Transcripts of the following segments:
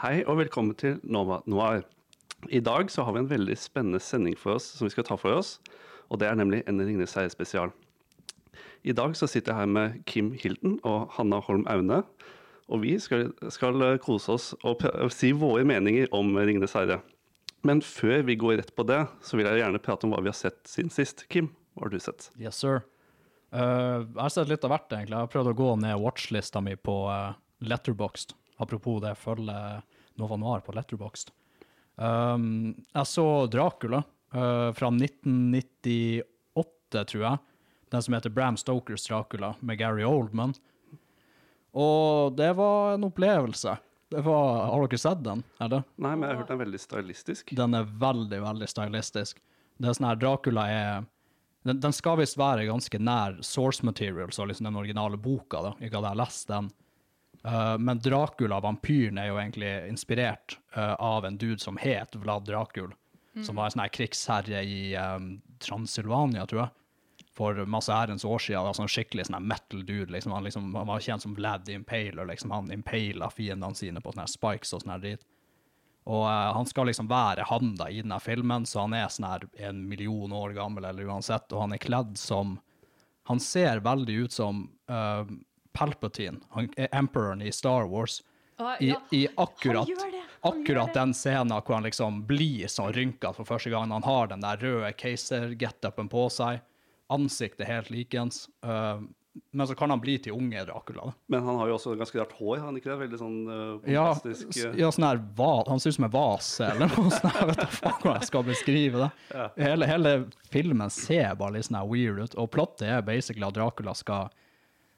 Hei og velkommen til Nova Noir. I dag så har vi en veldig spennende sending for oss som vi skal ta for oss, og det er nemlig en Ringnes herre spesial. I dag så sitter jeg her med Kim Hilton og Hanna Holm Aune, og vi skal, skal kose oss og si våre meninger om Ringnes herre. Men før vi går rett på det, så vil jeg gjerne prate om hva vi har sett siden sist. Kim, hva har du sett? Yes, sir. Uh, jeg har sett litt av hvert, egentlig. Jeg har prøvd å gå ned watchlista mi på uh, Letterboxd. Apropos det, følge Nova Noir på Letterboxd. Um, jeg så Dracula uh, fra 1998, tror jeg. Den som heter Bram Stokers Dracula, med Gary Oldman. Og det var en opplevelse. Det var, har dere sett den? eller? Nei, men jeg har hørt den er veldig stylistisk. Den er veldig, veldig stylistisk. Det er sånn her, Dracula er Den, den skal visst være ganske nær source material, så liksom den originale boka, da. Ikke at jeg har lest den. Uh, men Dracula, vampyren, er jo egentlig inspirert uh, av en dude som het Vlad Dracul. Som var en sånn her krigsherre i um, Transylvania, tror jeg. For masse ærens år siden. var en skikkelig sånn metal dude. Liksom. Han, liksom, han var kjent som Vlad the Impaler. Liksom. Han impala fiendene sine på sånne spikes og sånn her drit. Og uh, han skal liksom være han da i denne filmen, så han er sånn her en million år gammel eller uansett, og han er kledd som Han ser veldig ut som Palpatine, han er emperoren i Star Wars. I, ja, i akkurat, akkurat den scenen hvor han liksom blir sånn rynka for første gang. Han har den der røde keiser-getupen på seg. Ansiktet helt likens. Uh, men så kan han bli til unge Dracula. Men han har jo også ganske rart hår. Han ikke det? Veldig sånn uh, Ja, bombastisk s- uh, ja sånn her va Han ser ut som en vase, eller noe sånt. Jeg vet ikke hvordan jeg skal beskrive det. Hele, hele filmen ser bare litt sånn her weird ut, og plottet er basically at Dracula skal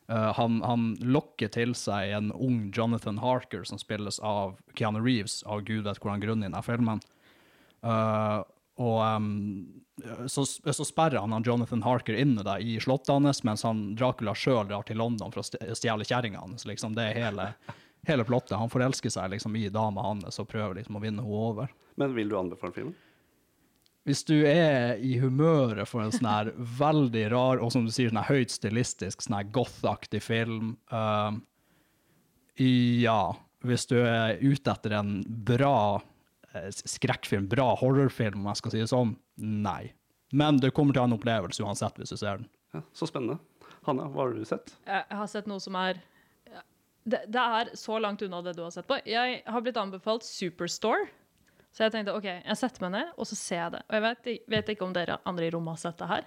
eh, han, han lokker til seg en ung Jonathan Harker, som spilles av Keanu Reeves, av gud vet hvordan grunn i denne filmen. Uh, og um, så, så sperrer han, han Jonathan Harker inne da, i slottet hans, mens han Dracula sjøl drar til London for å st- stjele kjerringa hans. Liksom. Det er hele, hele plottet. Han forelsker seg liksom, i dama hans og prøver liksom, å vinne henne over. Men vil du anbefale filmen? Hvis du er i humøret for en sånn her veldig rar, og som du sier, sånn her høyt stilistisk, sånn her goth-aktig film uh, Ja, hvis du er ute etter en bra eh, skrekkfilm, bra horrorfilm, om jeg skal si det sånn, nei. Men du kommer til å ha en opplevelse uansett hvis du ser den. Ja, Så spennende. Hanna, hva har du sett? Jeg har sett noe som er det, det er så langt unna det du har sett på. Jeg har blitt anbefalt Superstore. Så jeg tenkte ok, jeg setter meg ned, og så ser jeg det. Og jeg vet, vet ikke om dere andre i rommet har sett det her.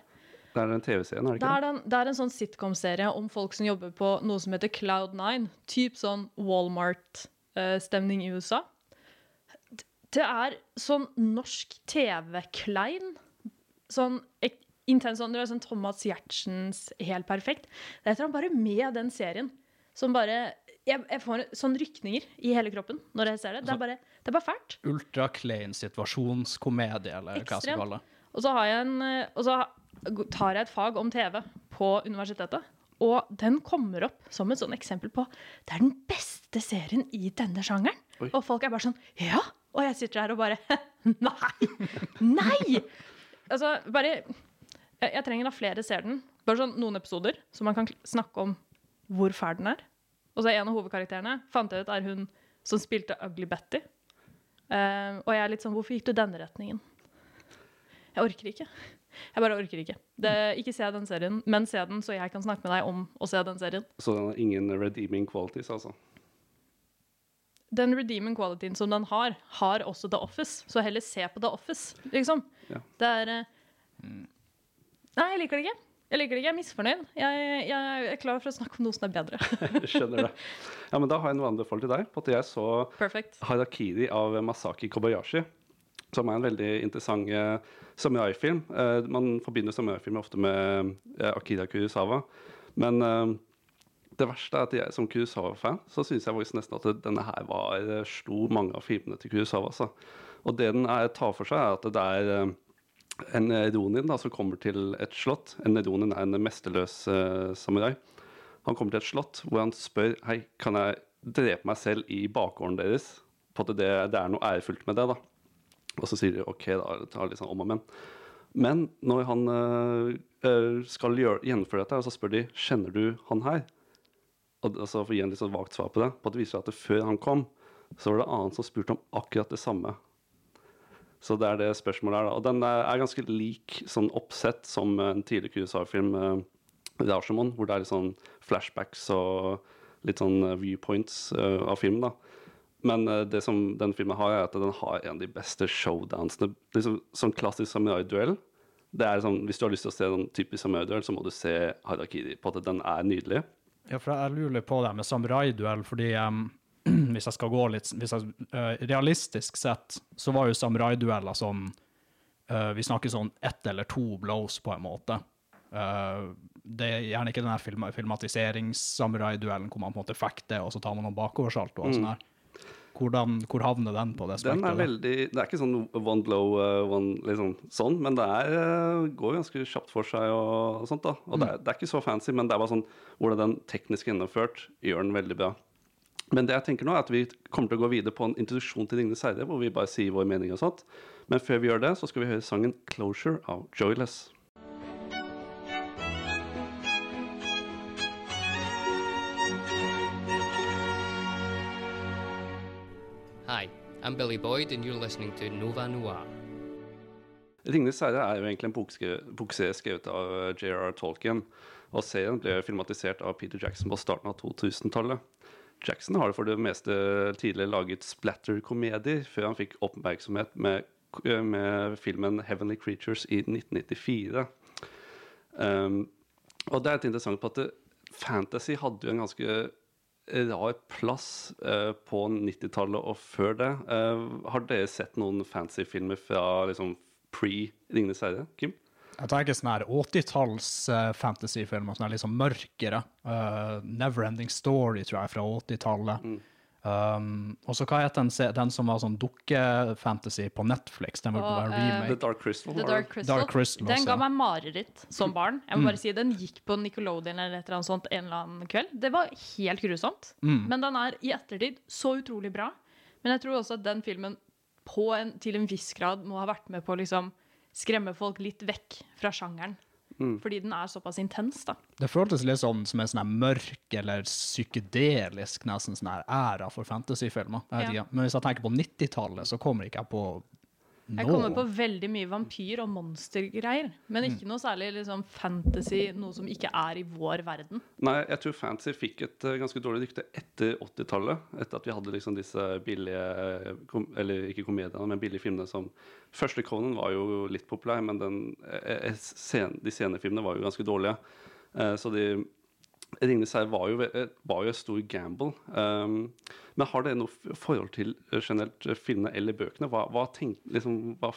Det er en TV-serie, er det Det ikke er, den, det er en sånn sitcom-serie om folk som jobber på noe som heter Cloud9. Typ sånn Walmart-stemning i USA. Det er sånn norsk TV-klein. Sånn intens sånn, sånn Thomas Giertsens Helt perfekt. Det er annet bare med den serien som bare jeg, jeg får sånne rykninger i hele kroppen når jeg ser det. Det er bare, det er bare fælt. Ultraklein situasjonskomedie, eller hva jeg skal Ekstremt. kalle det. Og så, har jeg en, eh, og så tar jeg et fag om TV på universitetet. Og den kommer opp som et sånn eksempel på det er den beste serien i denne sjangeren. Oi. Og folk er bare sånn Ja! Og jeg sitter her og bare Nei! Nei! Altså, bare jeg, jeg trenger at flere ser den. Bare sånn noen episoder, så man kan snakke om hvor fæl den er. Og så en av hovedkarakterene fant jeg ut er hun som spilte Ugly Betty. Uh, og jeg er litt sånn Hvorfor gikk du denne retningen? Jeg orker ikke. Jeg bare orker ikke. Det, ikke se den serien, men se den, så jeg kan snakke med deg om å se den serien. Så den har ingen redeeming qualities, altså? Den redeeming qualityen som den har, har også The Office, så heller se på The Office, liksom. Ja. Det er uh, Nei, jeg liker det ikke. Jeg liker det ikke, jeg er misfornøyd. Jeg, jeg er klar for å snakke om noe som er bedre. Skjønner det. Ja, men da har jeg noe anbefalt til deg. på at jeg så Perfect. Harakiri av Masaki Kobayashi. Som er en veldig interessant uh, samurai-film. Eh, man forbinder samurai-filmer ofte med uh, Akira Kurosawa. Men det verste er at jeg som Kurosawa-fan, så syns jeg faktisk nesten at denne her var slo mange av filmene til Kurosawa. Altså. Og det den er, tar for seg, er at det er en ronin da, som kommer til et slott. En ronin er en mesterløs uh, samurai. Han kommer til et slott hvor han spør Hei, kan jeg drepe meg selv i bakgården deres. På at det, det er noe ærefullt med det. da. Og så sier de OK, da. Det tar litt sånn om og men. Men når han øh, skal gjøre, gjennomføre dette, så spør de kjenner du han her. Og altså, For å gi en litt sånn vagt svar på det. På at det viser seg at før han kom, så var det annen som spurte om akkurat det samme. Så det er det spørsmålet er, da. Og den er, ganske lik sånn oppsett som en tidligere Kurosawa-film, uh, Rashomon, hvor det er litt sånn flashbacks og litt sånn eh, viewpoints eh, av filmen. da. Men eh, det som den filmen har, er at den har en av de beste showdansene. Liksom, sånn klassisk samurai-duell. Det er sånn, Hvis du har lyst til å se en typisk samurai-duell, så må du se Harakiri. på at Den er nydelig. Ja, for jeg lurer på det med samurai-duell, fordi hvis jeg skal gå litt jeg, uh, Realistisk sett så var jo samurai-dueller sånn eh, Vi snakker sånn ett eller to blows, på en måte. Uh, det er gjerne ikke den film, filmatiseringssamurai-duellen hvor man på en måte fekter, og så tar man noen bakoversalto og sånn her. Hvordan, hvor havner den på det Mm. Den er veldig, Det er ikke sånn one blow, uh, one, liksom sånn, men det er, uh, går ganske kjapt for seg og, og sånt. da. Og det, er, det er ikke så fancy, men det er bare sånn hvordan den teknisk gjennomført gjør den veldig bra. Men det jeg tenker nå er at vi kommer til å gå videre på en introduksjon til Ringenes herre, hvor vi bare sier vår mening og sånt. Men før vi gjør det, så skal vi høre sangen 'Closure' av Joyless. Hi, I'm Billy Boyd, and you're listening to Nova Noir. 'Ringenes herre' er jo egentlig en bokserie skrevet av J.R. J.R.R. Tolkien. Og serien ble filmatisert av Peter Jackson på starten av 2000-tallet. Jackson har for det meste tidligere laget splatter-komedier, før han fikk oppmerksomhet med, med filmen 'Heavenly Creatures' i 1994. Um, og det er et interessant på at det, fantasy hadde jo en ganske rar plass uh, på 90-tallet og før det. Uh, har dere sett noen fancy-filmer fra liksom, pre 'Ringenes herre', Kim? Jeg tenker sånn her 80-talls uh, fantasyfilmer, sånn liksom mørkere. Uh, Neverending Story, tror jeg, fra 80-tallet. Um, og så hva het den, den som var sånn dukkefantasy på Netflix? Den var Og, bare eh, remake. The Dark Crystal. The Dark? Crystal. Dark Crystal den ga meg mareritt som barn. Jeg må bare si Den gikk på Nickelodeon eller et eller annet sånt en eller annen kveld. Det var helt grusomt. Men den er i ettertid så utrolig bra. Men jeg tror også at den filmen på en, til en viss grad må ha vært med på liksom skremme folk litt vekk fra sjangeren. Fordi den er såpass intens, da. Det føltes litt sånn som en sånn mørk eller psykedelisk nesten sånn her æra for fantasyfilmer. Ja. Men hvis jeg tenker på 90-tallet, så kommer ikke jeg på nå. Jeg kommer på veldig mye vampyr- og monstergreier. Men ikke noe særlig liksom, fantasy, noe som ikke er i vår verden. Nei, jeg tror fantasy fikk et eh, ganske dårlig rykte etter 80-tallet. Etter at vi hadde liksom disse billige Eller ikke komediene, men billige filmene som Første Conan var jo litt populær, men den, eh, eh, de scenefilmene var jo ganske dårlige. Så de Ringenes herre var, jo eh, var jo en stor gamble. Um, men har dere noe forhold til eh, generelt eh, filmene eller bøkene? Hva, hva, tenk, liksom, hva,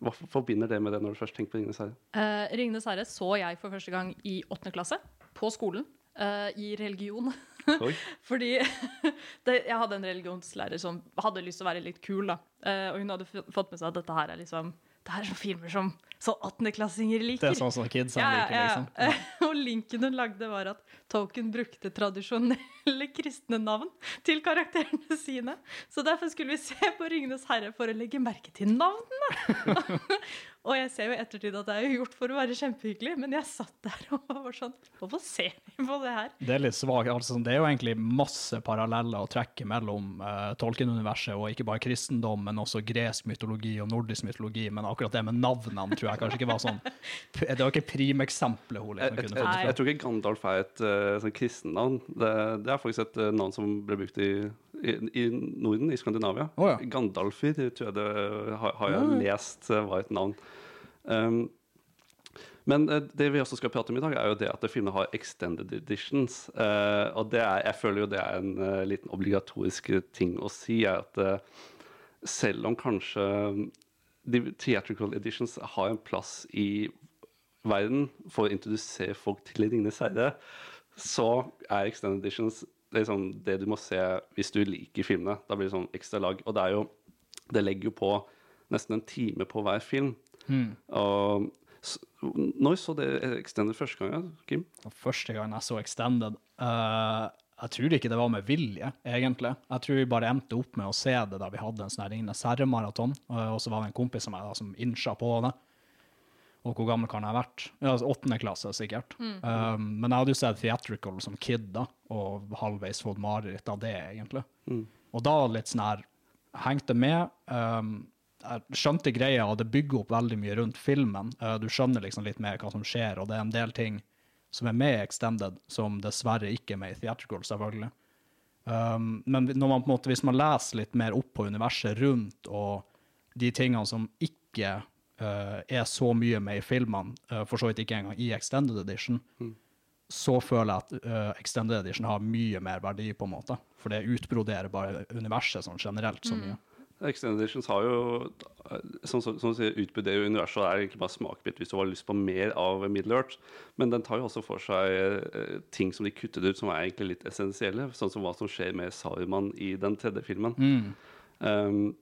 hva forbinder det med det når du først tenker på Ringenes herre? Uh, 'Ringenes herre' så jeg for første gang i åttende klasse, på skolen, Uh, i religion. Fordi det, jeg hadde en religionslærer som hadde lyst til å være litt kul, da. Uh, og hun hadde fått med seg at dette her er liksom Det her er sånne filmer som så åttendeklassinger liker. Det er sånn som kids Ja, liker, ja, liksom. ja. og linken hun lagde, var at Token brukte tradisjonelle kristne navn til karakterene sine. Så derfor skulle vi se på 'Ringenes herre' for å legge merke til navnene. og jeg ser jo i ettertid at det er gjort for å være kjempehyggelig, men jeg satt der og var sånn Hvorfor ser vi på det her? Det er litt svagt. Altså, det er jo egentlig masse paralleller å trekke mellom uh, Tolkien-universet og ikke bare kristendom, men også gresk mytologi og nordisk mytologi. Men akkurat det med navnene tror jeg kanskje ikke var sånn Det var ikke primeksempelet hun Jeg, liksom jeg, kunne jeg, på. jeg tror ikke Gandalf er et uh, sånn kristennavn. Det, det er faktisk et uh, navn som ble brukt i, i, i Norden, i Skandinavia. Oh, ja. Gandalfir tror jeg det har, har jeg lest uh, var et navn. Um, men uh, det vi også skal prate om i dag, er jo det at filmene har extended editions. Uh, og det er, jeg føler jo det er en uh, liten obligatorisk ting å si, er at uh, selv om kanskje de theatrical editions har en plass i verden for å introdusere folk til Ringenes herre, så er extended editions liksom det du må se hvis du liker filmene. Da blir det sånn ekstra lag. Og det er jo Det legger jo på nesten en time på hver film. Og s- når så det extended første gang, Kim? Første gang jeg så Extended uh, Jeg tror ikke det var med vilje, egentlig. Jeg tror vi bare endte opp med å se det da vi hadde en sånn her Ringenes herre-maraton. eh, Og så var det en kompis av meg da, som innsja på det. Og hvor gammel kan jeg ha vært? Ja, altså Åttende klasse, sikkert. Um, men jeg hadde jo sett Theatrical som kid, da, og halvveis fått mareritt av det, egentlig. Og da litt sånn her Hengte med. Um, jeg skjønte greia, og det bygger opp veldig mye rundt filmen. Uh, du skjønner liksom litt mer hva som skjer, og det er en del ting som er med i Extended, som dessverre ikke er med i Theatrical, selvfølgelig. Um, men når man, på en måte, hvis man leser litt mer opp på universet rundt, og de tingene som ikke er så mye med i filmene, uh, for så vidt ikke engang i Extended Edition, så føler jeg at uh, Extended Edition har mye mer verdi, på en måte. For det utbroderer bare universet sånn generelt så mye. Extended editions har jo, eh, som, som, som du sier, utbroderer universet, og er egentlig bare smakbit hvis du har lyst på mer av Middle Earth. Men den tar jo også for seg eh, ting som de kuttet ut, som er egentlig litt essensielle. Sånn som hva som skjer med Saruman i den tredje filmen. Um,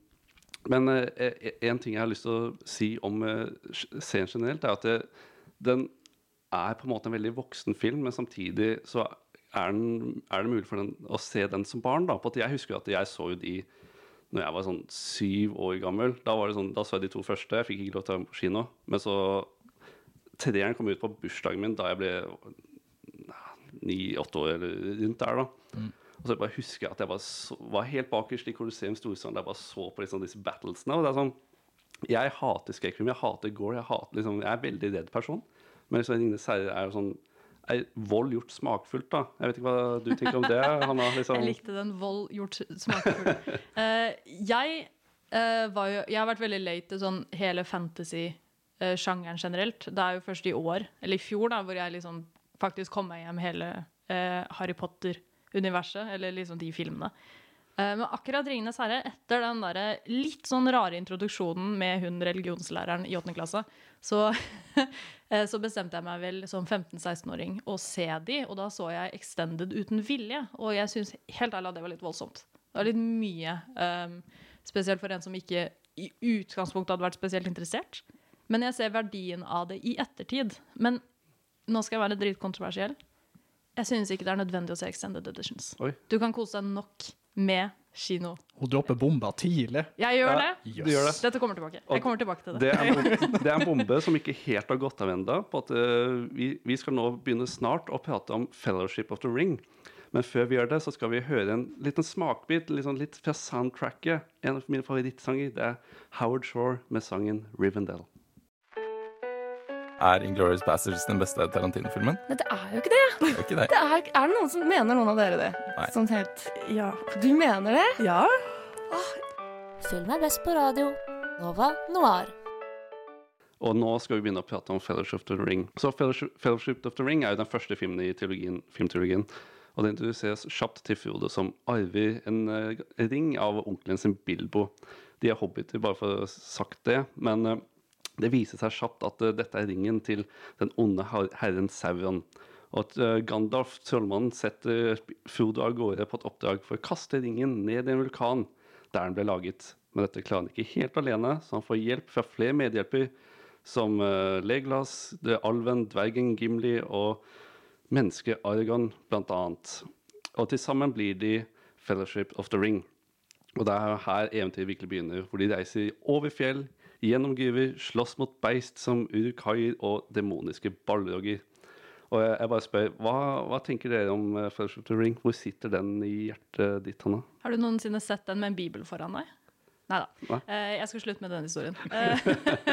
men eh, en ting jeg har lyst til å si om eh, serien generelt, er at det, den er på en måte en veldig voksen film, men samtidig så er, den, er det mulig for den å se den som barn. da, på at Jeg husker at jeg så jo de når jeg var sånn syv år gammel. Da, var det sånn, da så jeg de to første. Jeg fikk ikke lov til å være med på kino. Men så Treeren kom ut på bursdagen min da jeg ble ni-åtte år eller rundt der. da. Og så bare husker jeg at jeg bare så, var helt bakerst i Colosseum Storsand. Der jeg bare så på liksom disse battlesene. og det er sånn, Jeg hater skrekkfilm, jeg hater gore. Jeg, hater, liksom, jeg er veldig redd person. Men liksom, Ringenes herre er jo sånn er vold gjort smakfullt, da. Jeg vet ikke hva du tenker om det? Hanna, liksom. Jeg likte den vold gjort smakfull. uh, jeg, uh, var jo, jeg har vært veldig late til sånn hele fantasy-sjangeren generelt. Det er jo først i år, eller i fjor, da, hvor jeg liksom faktisk kom meg hjem hele Harry Harry Potter-universet, eller liksom de filmene. Eh, men akkurat 'Ringenes herre', etter den der litt sånn rare introduksjonen med hun religionslæreren i 8. klasse, så, eh, så bestemte jeg meg vel som 15-16-åring å se de, og da så jeg Extended uten vilje. Og jeg syns helt ærlig at det var litt voldsomt. Det var litt mye. Um, spesielt for en som ikke i utgangspunktet hadde vært spesielt interessert. Men jeg ser verdien av det i ettertid. Men nå skal jeg være dritkontroversiell. Jeg synes ikke det er nødvendig å se Extended Editions. Oi. Du kan kose deg nok med kino. Hun dropper bomba tidlig. Jeg gjør Ja, det. du gjør det. Dette kommer tilbake. Jeg kommer tilbake til det. Det er, en bombe, det er en bombe som ikke helt har gått av ennå. Vi, vi skal nå begynne snart å prate om Fellowship of the Ring. Men før vi gjør det, så skal vi høre en liten smakbit sånn litt fra soundtracket. En av mine favorittsanger det er Howard Shore med sangen 'Rivendell'. Er Inglourious Bastards den beste Tarantino-filmen? Nei, det er jo ikke det. Det er ikke det. det er, er det noen som mener noen av dere det? Nei. Sånn helt Ja. Du mener det? ja. Film er best på radio. Nova Noir. Og nå skal vi begynne å prate om Fellowship of the Ring. Så Fellowship, Fellowship of the Ring er jo den første filmen i filmteologien. Og det introduseres kjapt til Frode, som arver en eh, ring av onkelen sin Bilbo. De er hobbiter, bare for å ha sagt det. Men eh, det viser seg kjapt at eh, dette er ringen til den onde her- herren Sauron. Og at eh, Gandalf, trollmannen, setter Frodo av gårde på et oppdrag for å kaste ringen ned i en vulkan der den ble laget. Men dette klarer han ikke helt alene, så han får hjelp fra flere medhjelper, som eh, Legolas, The alven, dvergen Gimli og mennesket Argon, annet. Og til sammen blir de Fellowship of the Ring. Og det er her eventyret virkelig begynner, hvor de reiser over fjell, gjennom gruver, slåss mot beist som urukaier og demoniske ballrogger. Og jeg, jeg bare spør, hva, hva tenker dere om eh, Fellowship the Ring? Hvor sitter den i hjertet ditt, Hanna? Har du noensinne sett den med en bibel foran deg? Nei da. Eh, jeg skal slutte med den historien. Eh,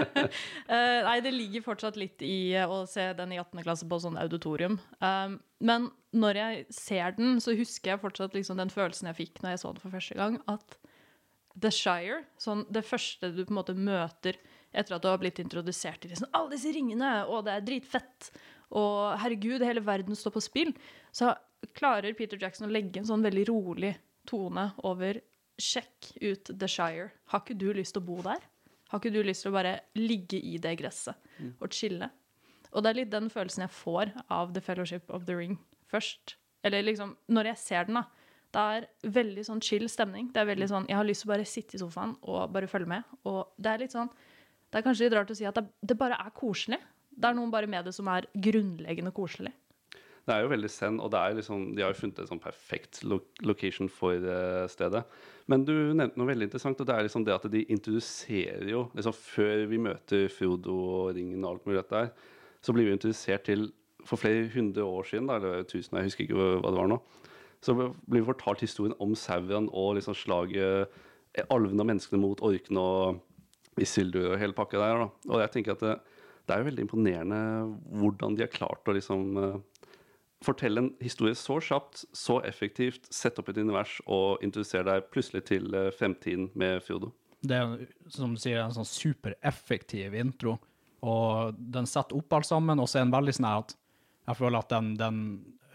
nei, det ligger fortsatt litt i å se den i 18. klasse på sånn auditorium. Um, men når jeg ser den, så husker jeg fortsatt liksom den følelsen jeg fikk når jeg så den for første gang, at The Shire, sånn det første du på en måte møter etter at du har blitt introdusert til liksom, alle disse ringene, og det er dritfett, og herregud, hele verden står på spill, så klarer Peter Jackson å legge en sånn veldig rolig tone over Sjekk ut The Shire. Har ikke du lyst til å bo der? Har ikke du lyst til å bare ligge i det gresset og chille? Og det er litt den følelsen jeg får av The Fellowship of the Ring først. Eller liksom, når jeg ser den, da. Det er veldig sånn chill stemning. Det er veldig sånn, Jeg har lyst til å bare sitte i sofaen og bare følge med. Og det er litt sånn Det er kanskje litt rart å si at det, det bare er koselig. Det er noen bare med det som er grunnleggende koselig. Det er jo veldig zen, og liksom, de har jo funnet en sånn perfekt lo location for eh, stedet. Men du nevnte noe veldig interessant, og det er liksom det at de introduserer jo liksom Før vi møter Frodo og ringen og alt mulig dette her, så blir vi introdusert til For flere hundre år siden, da, eller tusen, jeg husker ikke hva det var nå, så blir vi fortalt historien om Sauron og liksom slaget eh, Alvene og menneskene mot orkene og Isildur og hele pakka der. da. Og jeg tenker at det, det er jo veldig imponerende hvordan de har klart å liksom uh, fortelle en historie så kjapt, så effektivt, sette opp et univers og introdusere deg plutselig til uh, fremtiden med Frodo. Det er som sier, en sånn supereffektiv intro, og den setter opp alt sammen, og så er den veldig sånn at jeg føler at den, den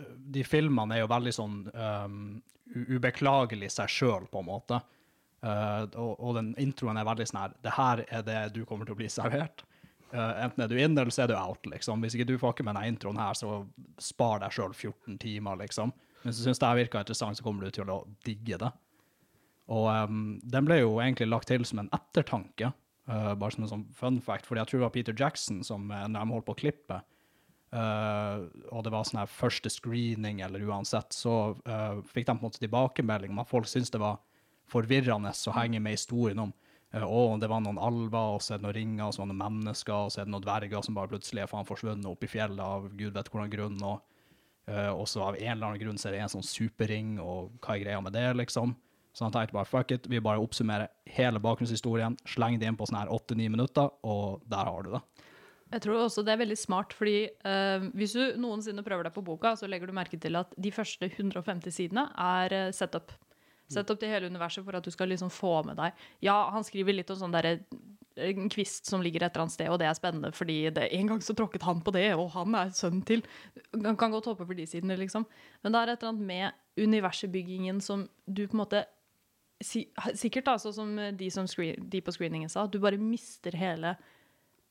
De filmene er jo veldig sånn um, ubeklagelig seg sjøl, på en måte. Uh, og, og den introen er veldig sånn her Det her er det du kommer til å bli servert. Uh, enten er du inn, eller så er du out, liksom. Hvis ikke du får ikke med denne introen her, så spar deg sjøl 14 timer, liksom. Men hvis du syns det virker interessant, så kommer du til å digge det. Og um, den ble jo egentlig lagt til som en ettertanke, uh, bare som en sånn fun fact, fordi jeg tror det var Peter Jackson som, når de holdt på å klippe, uh, og det var sånn her første screening eller uansett, så uh, fikk de på en måte tilbakemelding om at folk syntes det var forvirrende å henge med historien om uh, å, det var noen alver, og så er det noen ringer, og så er det noen mennesker, og så er det noen dverger som bare plutselig er faen forsvunnet opp i fjellet av gud vet hvordan grunn, og uh, også av en eller annen grunn så er det en sånn superring, og hva er greia med det, liksom? Så han tenkte bare fuck it, vi bare oppsummerer hele bakgrunnshistorien, sleng det inn på sånne her åtte-ni minutter, og der har du det. Jeg tror også det er veldig smart, fordi eh, hvis du noensinne prøver deg på boka, så legger du merke til at de første 150 sidene er uh, setup. Setup til hele universet for at du skal liksom få med deg Ja, han skriver litt om sånn derre en kvist som ligger et eller annet sted, og det er spennende, fordi det, en gang så tråkket han på det, og han er sønnen til Han kan godt hoppe for de sidene, liksom. Men det er et eller annet med universbyggingen som du på en måte si, Sikkert da, sånn som de, som screen, de på screeningen sa, du bare mister hele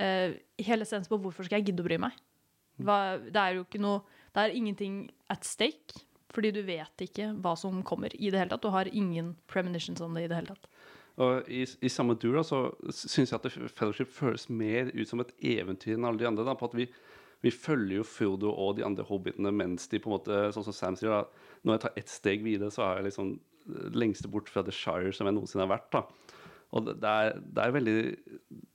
eh, hele essensen på hvorfor skal jeg gidde å bry meg. Hva, det er jo ikke noe Det er ingenting at stake, fordi du vet ikke hva som kommer i det hele tatt. Du har ingen premonitions om det i det hele tatt. Og i, i samme dur da, så syns jeg at Fellowship føles mer ut som et eventyr enn alle de andre. da, på at vi, vi følger jo Frodo og de andre hobbitene mens de på en måte, sånn som Sam sier, da, når jeg tar ett steg videre, så er jeg liksom eh, lengste bort fra The Shire som jeg noensinne har vært. da. Og det, er, det er veldig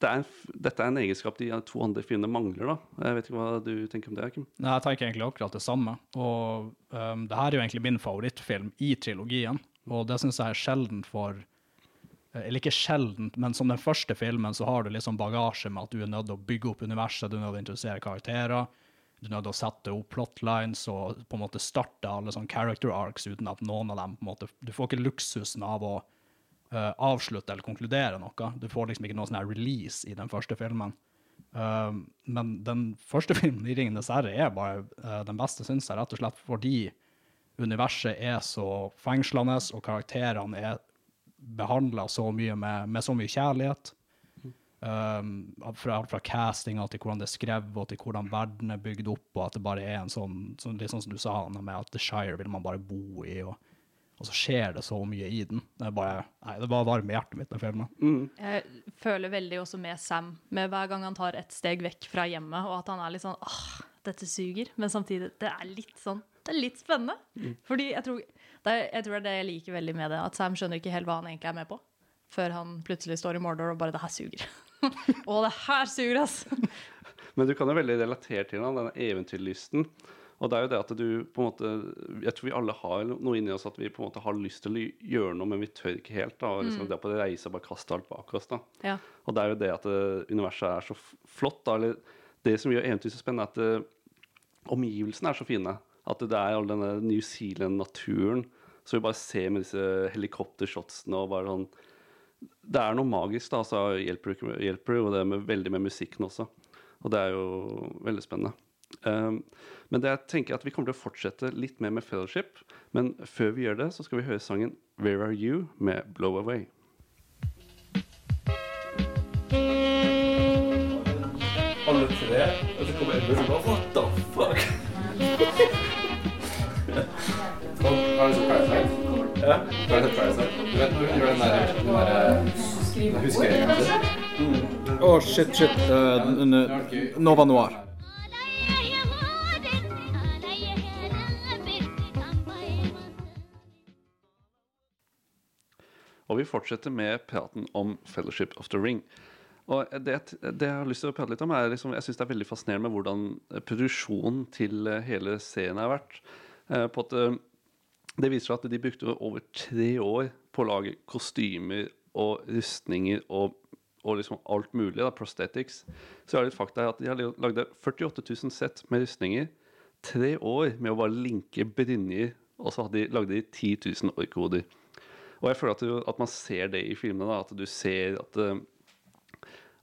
det er Dette er en egenskap de to andre filmene mangler. da. Jeg vet ikke hva du tenker om det, Kim? Nei, Jeg tenker egentlig akkurat det samme. Og um, det her er jo egentlig min favorittfilm i trilogien, og det syns jeg er sjelden for eh, Eller ikke sjeldent, men som den første filmen så har du liksom bagasje med at du er nødt til å bygge opp universet, du er nødt til å introdusere karakterer, du er nødt til å sette opp plotlines og på en måte starte alle sånne character arcs uten at noen av dem på en måte Du får ikke luksusen av å eh, avslutte eller konkludere noe. Du får liksom ikke noe sånn her release i den første filmen. Uh, men den første filmen i Ringenes herre er bare uh, den beste, syns jeg, rett og slett fordi universet er så fengslende, og karakterene er behandla så mye med, med så mye kjærlighet. Um, fra fra castinga til hvordan det er skrevet, og til hvordan verden er bygd opp, og at det bare er en sånn, sånn litt sånn som du sa, med at The Shire vil man bare bo i, og, og så skjer det så mye i den. Det er bare, nei, det bare varmer hjertet mitt, den filmen. Jeg føler veldig også med Sam, med hver gang han tar et steg vekk fra hjemmet, og at han er litt sånn åh, dette suger, men samtidig, det er litt sånn, det er litt spennende. Fordi jeg tror, det er, jeg tror det er det jeg liker veldig med det, at Sam skjønner ikke helt hva han egentlig er med på, før han plutselig står i Mordor og bare, det her suger. Å, det her suger, ass! Men du kan jo veldig relatere til den, denne eventyrlysten. Og det er jo det at du på en måte Jeg tror vi alle har noe inni oss at vi på en måte har lyst til å gjøre noe, men vi tør ikke helt. da, og liksom Mm. Det på reise og bare kaste alt bak oss. da. Ja. Og det er jo det at eh, universet er så flott. da, eller Det som gjør eventyr så spennende, er at eh, omgivelsene er så fine. At det er all denne New Zealand-naturen. Så vi bare ser med disse helikoptershotsene og bare sånn Det er noe magisk, da. Så hjelper jo det med, veldig med musikken også. Og det er jo veldig spennende. Um, men det jeg tenker at vi kommer til å fortsette litt mer med Fellowship. Men før vi gjør det, så skal vi høre sangen 'Where Are You' med 'Blow Away'. Alle tre, og så kommer Edmund og bare What the fuck? Har du sett Parasite? Ja. Har du sett Parasite? Du vet når hun gjør den der, den der huskeringen? Å, shit, shit. Uh, Nova Noir. Og vi fortsetter med praten om Fellowship of the Ring. Og det, det jeg har lyst til å prate litt om, er liksom, jeg syns det er veldig fascinerende med hvordan produksjonen til eh, hele serien har vært. Eh, på at eh, Det viser seg at de brukte over tre år på å lage kostymer og rustninger og, og liksom alt mulig, da, prosthetics. Så er det et fakta at de har lagd 48 000 sett med rustninger. Tre år med å bare linke brynjer, og så hadde de lagde de 10 000 orkhoder. Og jeg føler at, du, at man ser det i filmene. da, At du ser at, eh,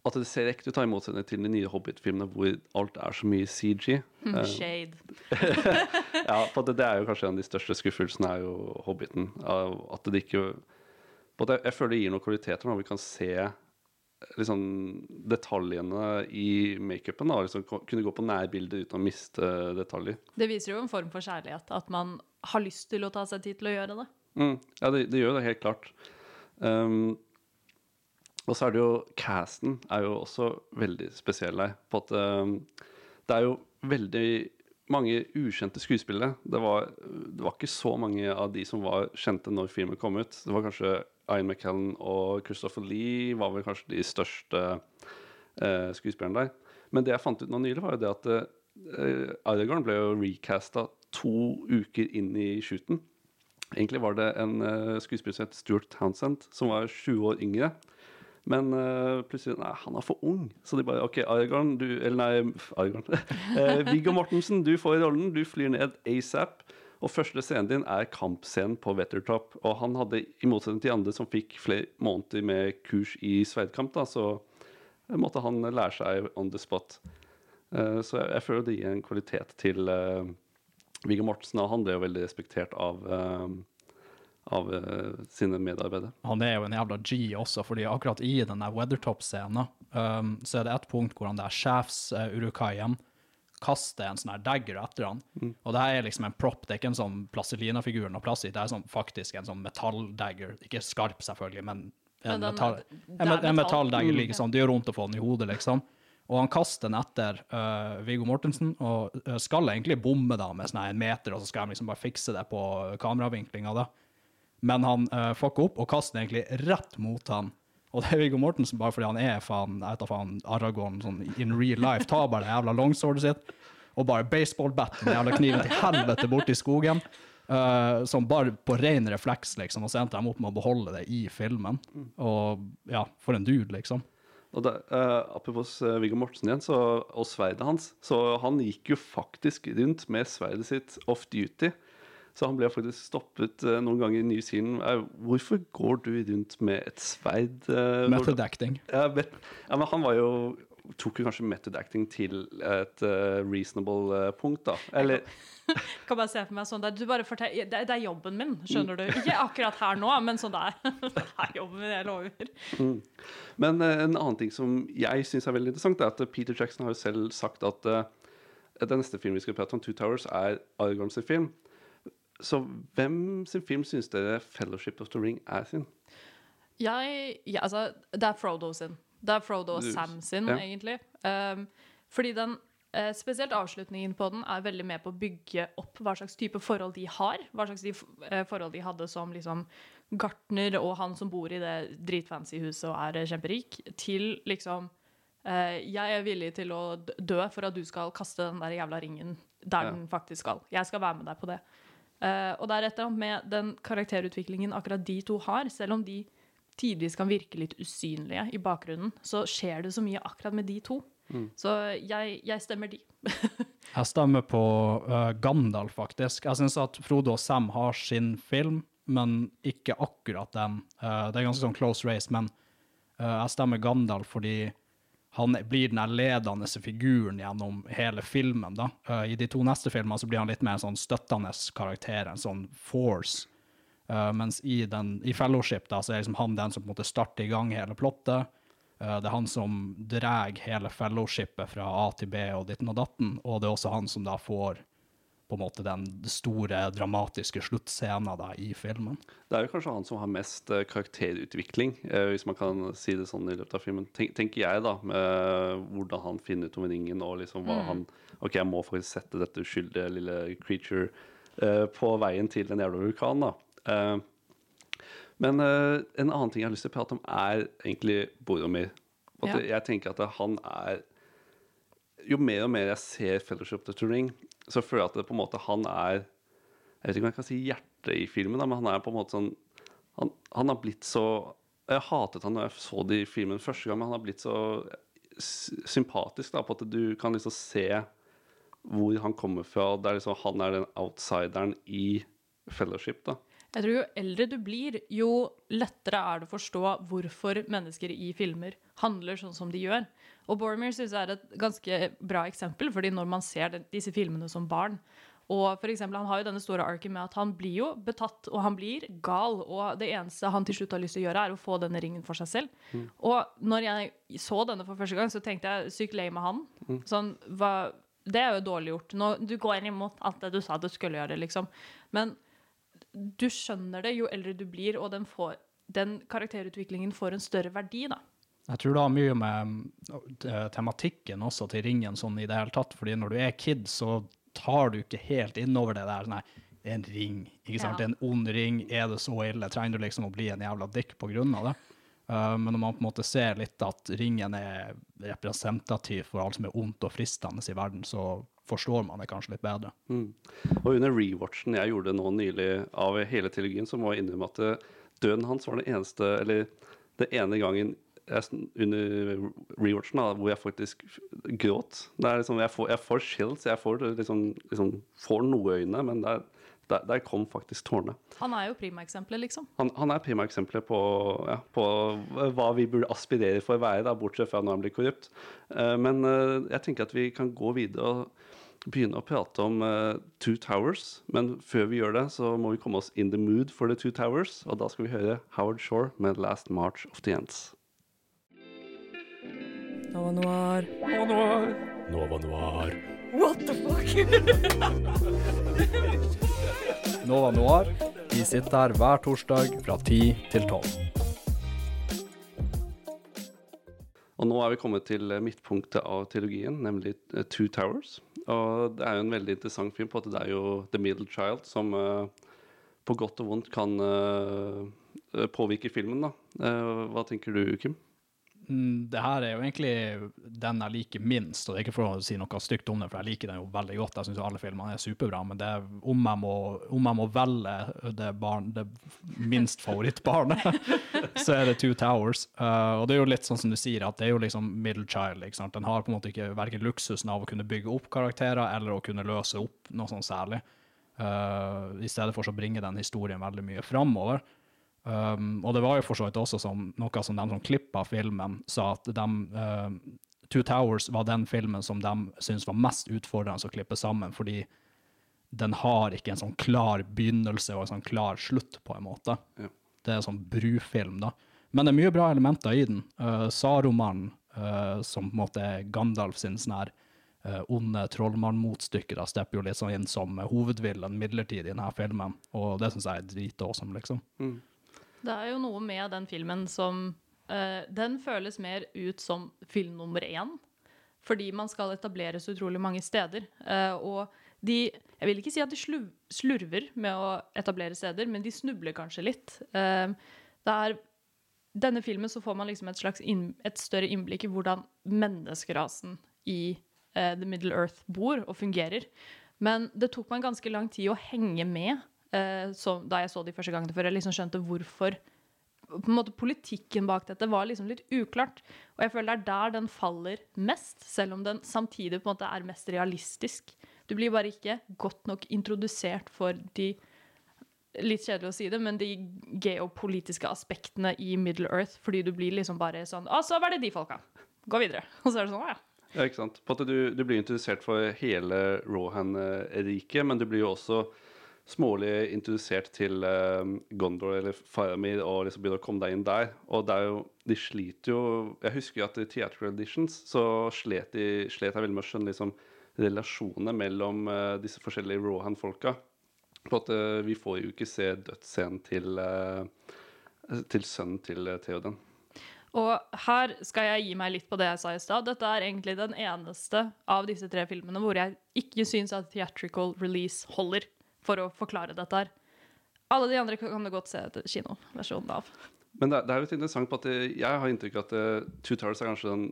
at det ser ekte ut, i motsetning til de nye Hobbit-filmene hvor alt er så mye CG. Hmm, Eh, Shade. ja, for det, det er jo kanskje en av de største skuffelsene, er jo Hobbiten. At det ikke på at jeg, jeg føler det gir noen kvaliteter når vi kan se liksom, detaljene i makeupen. Liksom, kunne gå på nærbilder uten å miste detaljer. Det viser jo en form for kjærlighet, at man har lyst til å ta seg tid til å gjøre det. Mm, ja, det, det gjør det helt klart. Um, og så er det jo Casten er jo også veldig spesiell her. På at um, det er jo veldig mange ukjente skuespillere. Det var, det var ikke så mange av de som var kjente når filmen kom ut. Det var kanskje Ian McKellen og Christopher Lee var vel kanskje de største eh, skuespillerne der. Men det jeg fant ut nå nylig, var jo det at eh, Aragorn ble jo recasta to uker inn i shooten. Egentlig var det en uh, skuespiller som het Stuart Townsend, som var 20 år yngre. Men uh, plutselig Nei, han er for ung. Så de bare OK, Argon, du Eller nei, Argon. uh, Viggo Mortensen, du får rollen. Du flyr ned ASAP. Og første scenen din er kampscenen på Wettertop. Og han hadde, i motsetning til andre som fikk flere måneder med kurs i sverdkamp, da, så måtte han lære seg on the spot. Uh, så jeg, jeg føler det gir en kvalitet til uh, Viggo Mortensen. Han ble jo veldig respektert av, eh, av eh, sine medarbeidere. Han er jo en jævla G også, fordi akkurat i den der Weathertop-scenen um, så er det et punkt hvor han der sjefs-urukaien kaster en sånn her dagger etter han. Og det her er liksom en prop, det er ikke en sånn plastelina-figur noe plass i, det er sånn, faktisk en sånn metalldagger. Ikke skarp, selvfølgelig, men en, Men den- metall, en, metall. Mm. liksom. Det gjør vondt å få den i hodet, liksom. Og han kaster den etter uh, Viggo Mortensen, og uh, skal egentlig bomme da med sånn en meter, og så skal han liksom bare fikse det på kameravinklinga da. Men han uh, fucker opp og kaster den egentlig rett mot han. Og det er Viggo Mortensen, bare fordi han er faen, jeg vet faen, Aragorn sånn in real life, tar bare det jævla longswordet sitt, og bare baseballbatten, med jævla kniven til helvete borte i skogen. Uh, som bare på ren refleks, liksom, og så endte de opp med å beholde det i filmen. Og ja, for en dude, liksom. Og det, eh, apropos eh, Viggo Mortensen igjen, så, og sverdet hans. Så han gikk jo faktisk rundt med sverdet sitt off duty. Så han ble faktisk stoppet eh, noen ganger i New Zealand. Eh, hvorfor går du rundt med et sverd? eh, Method acting. Ja, bet, ja, men han var jo tok jo kanskje method acting til et uh, reasonable uh, punkt, da. Eller Kan bare se for meg sånn der, du bare fortell, det, det er jobben min, skjønner du. Ikke akkurat her nå, men sånn der. Det er jobben min, jeg lover. Mm. Men uh, en annen ting som jeg syns er veldig interessant, er at Peter Jackson har jo selv sagt at den neste filmen vi skal prate om, Two Towers, er Aragorn sin film. Så hvem sin film syns dere 'Fellowship of the Ring' er sin? Jeg, ja, altså, det er Frodo sin. Det er Frodo og Sam sin, ja. egentlig. Um, fordi den, uh, spesielt avslutningen på den, er veldig med på å bygge opp hva slags type forhold de har. Hva slags de, uh, forhold de hadde som liksom gartner og han som bor i det dritfancy huset og er eh, kjemperik, til liksom Uh, Jeg er villig til å dø for at du skal kaste den der jævla ringen der Ja. den faktisk skal. Jeg skal være med deg på det. Uh, og er annet med den karakterutviklingen akkurat de to har, selv om de tidvis kan virke litt usynlige i bakgrunnen, så skjer det så mye akkurat med de to. Mm. Så jeg, jeg stemmer de. Jeg stemmer på uh, Gandalf, faktisk. Jeg syns at Frode og Sam har sin film, men ikke akkurat den. Uh, det er ganske sånn close race, men uh, jeg stemmer Gandalf fordi han blir den ledende figuren gjennom hele filmen. da. I de to neste filmene så blir han litt mer en sånn støttende karakter, en sånn force. Eh, mens i, den, i Fellowship da, så er liksom han den som på en måte starter i gang hele plottet. Uh, det er han som drar hele fellowshipet fra A til B og ditten og datten, og det er også han som da får på en måte den store, dramatiske sluttscenen da, i filmen. Det er jo kanskje han som har mest eh, karakterutvikling, hvis man kan si det sånn i løpet av filmen. Tenk, tenker jeg, da, med hvordan han finner ut om ringen, og liksom hva Mm. han OK, jeg må faktisk sette dette uskyldige lille creature uh, på veien til den jævla vulkanen, da. Eh, men eh, en annen ting jeg har lyst til å prate om, er egentlig Boromir. Ja. Jeg tenker at han er Jo mer og mer jeg ser Fellowship of the Ring, så føler jeg at det på en måte han er Jeg vet ikke om jeg kan si hjertet i filmen, men han er på en måte sånn Han, han har blitt så Jeg hatet han når jeg så det i filmen første gang, men han har blitt så sympatisk da, på at du kan liksom se hvor han kommer fra. Det er liksom, han er den outsideren i Fellowship. da. Jeg tror jo eldre du blir, jo lettere er det å forstå hvorfor mennesker i filmer handler sånn som de gjør. Og Boromir synes jeg er et ganske bra eksempel, fordi når man ser disse filmene som barn og for eksempel, Han har jo denne store arken med at han blir jo betatt, og han blir gal. Og det eneste han til slutt har lyst til å gjøre, er å få denne ringen for seg selv. Mm. Og når jeg så denne for første gang, så tenkte jeg sykt lei med han. Mm. Sånn, hva, det er jo dårlig gjort. Nå, du går imot alt det du sa du skulle gjøre, liksom. Men du skjønner det jo eldre du blir, og den, får, den karakterutviklingen får en større verdi, da. Jeg tror det har mye med eh, tematikken også til ringen sånn i det hele tatt, fordi når du er kid, så tar du ikke helt innover det der, nei, det er en ring, ikke sant? Ja. Det er en ond ring, er det så ille? Trenger du liksom å bli en jævla dick på grunn av det? Uh, men når man på en måte ser litt at ringen er representativ for alt som er ondt og fristende i verden, så forstår man det kanskje litt bedre. Mm. Og under rewatchen jeg gjorde nå nylig av hele trilogien, så må jeg innrømme at eh, døden hans var det eneste Eller det ene gangen jeg, under rewatchen da, hvor jeg faktisk gråt. Det er liksom, jeg, får, jeg får chills, jeg får, liksom, liksom, får noe i øynene, men der, der, der kom faktisk tårene. Han er jo primaeksempelet, liksom. Han, han er primaeksempelet på, ja, på hva vi burde aspirere for å være, da, bortsett fra når han blir korrupt. Eh, men eh, jeg tenker at vi kan gå videre og begynne å prate om uh, Two Towers. Men før vi gjør det, så må vi komme oss in the mood for the Two Towers. Og da skal vi høre Howard Shore med 'Last March of the Ends'. Nova Noir. Nova Noir. Nova Noir. What the fuck? Nova Noir, vi sitter her hver torsdag fra 10 til 12. Og nå er vi kommet til eh, midtpunktet av teologien, nemlig eh, Two Towers. Og det er jo en veldig interessant film på at det er jo The Middle Child som eh, på godt og vondt kan eh, eh, påvirke filmen. da. Hva tenker du, Kim? Mm, Det her er jo egentlig den jeg liker minst, og det er ikke for å si noe stygt om det, for jeg liker den jo veldig godt. Jeg syns alle filmene er superbra, men er, om, jeg må, om jeg må velge det, barn, det minst favorittbarnet, så er det Two Towers. Uh, og det er jo litt sånn som du sier, at det er jo liksom middle child. ikke sant? Den har på en måte ikke verken luksusen av å kunne bygge opp karakterer eller å kunne løse opp noe sånn særlig. Uh, I stedet for så bringer den historien veldig mye framover. Um, og det var jo for så vidt også som, noe som de som klippa filmen, sa at de, um, Two Towers var den filmen som de syntes var mest utfordrende å klippe sammen, fordi den har ikke en sånn klar begynnelse og en sånn klar slutt, på en måte. Ja. Det er en sånn brufilm, da. Men det er mye bra elementer i den. Uh, Saruman, uh, som på en måte er Gandalf sin sånn her uh, onde trollmann-motstykke, da stepper jo litt sånn inn som hovedvillen midlertidig i denne filmen, og det syns jeg er dritawesome, liksom. Det er jo noe med den filmen som uh, Den føles mer ut som film nummer én. Fordi man skal etablere så utrolig mange steder. Uh, og de Jeg vil ikke si at de slurver med å etablere steder, men de snubler kanskje litt. Uh, det er denne filmen så får man liksom et slags inn, et større innblikk i hvordan menneskerasen i The Middle Earth bor og fungerer. Men det tok meg ganske lang tid å henge med så, da jeg så de første gangene, før jeg liksom skjønte hvorfor på en måte Politikken bak dette var liksom litt uklart. Og jeg føler det er der den faller mest, selv om den samtidig på en måte er mest realistisk. Du blir bare ikke godt nok introdusert for de Litt kjedelig å si det, men de geopolitiske aspektene i Middle Earth, fordi du blir liksom bare sånn Å, så var det de folka. Gå videre. Og så er det sånn, ja. Ja, ikke sant? På at du, du blir interessert for hele Rohan-riket, men du blir jo også smålig introdusert til uh, Gondor eller Faramir og liksom begynner å komme deg inn der. Og det er jo, de sliter jo Jeg husker jo at i theatrical editions så slet, de, slet jeg veldig med å skjønne liksom relasjonene mellom uh, disse forskjellige Rohan-folka. På at uh, vi får jo ikke se dødsscenen til, til sønnen til Theoden. Og her skal jeg gi meg litt på det jeg sa i stad. Dette er egentlig den eneste av disse tre filmene hvor jeg ikke syns at theatrical release holder for å forklare dette her. Alle de andre kan du godt se kinoversjonen av. Men det, er- litt interessant på at jeg har inntrykk av at eh, Two Towers er kanskje den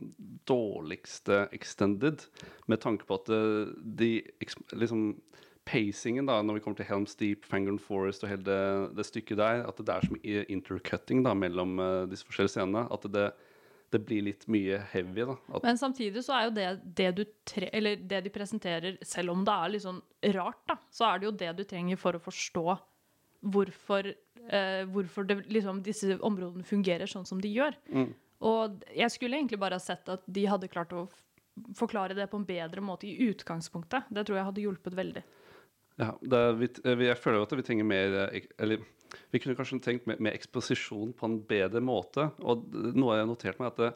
dårligste extended, med tanke på at eh, de liksom Pacingen da, når vi kommer til Helms Deep, Fangorn Forest og hele det, det stykket der, at det er som intercutting da, mellom eh, disse forskjellige scenene. At det, det blir litt mye heavy. da. At, Men samtidig så er jo det, det du tre, eller det de presenterer, selv om det er litt sånn rart, da, så er det jo det du trenger for å forstå hvorfor, eh, hvorfor det, liksom, disse områdene fungerer sånn som de gjør. Mm. Og jeg skulle egentlig bare ha sett at de hadde klart å forklare det på en bedre måte i utgangspunktet. Det tror jeg hadde hjulpet veldig. Ja, er- vi, eh, jeg føler jo at vi trenger mer eh, Eller vi kunne kanskje tenkt mer, mer eksposisjon på en bedre måte. Og noe jeg har notert meg, er at det,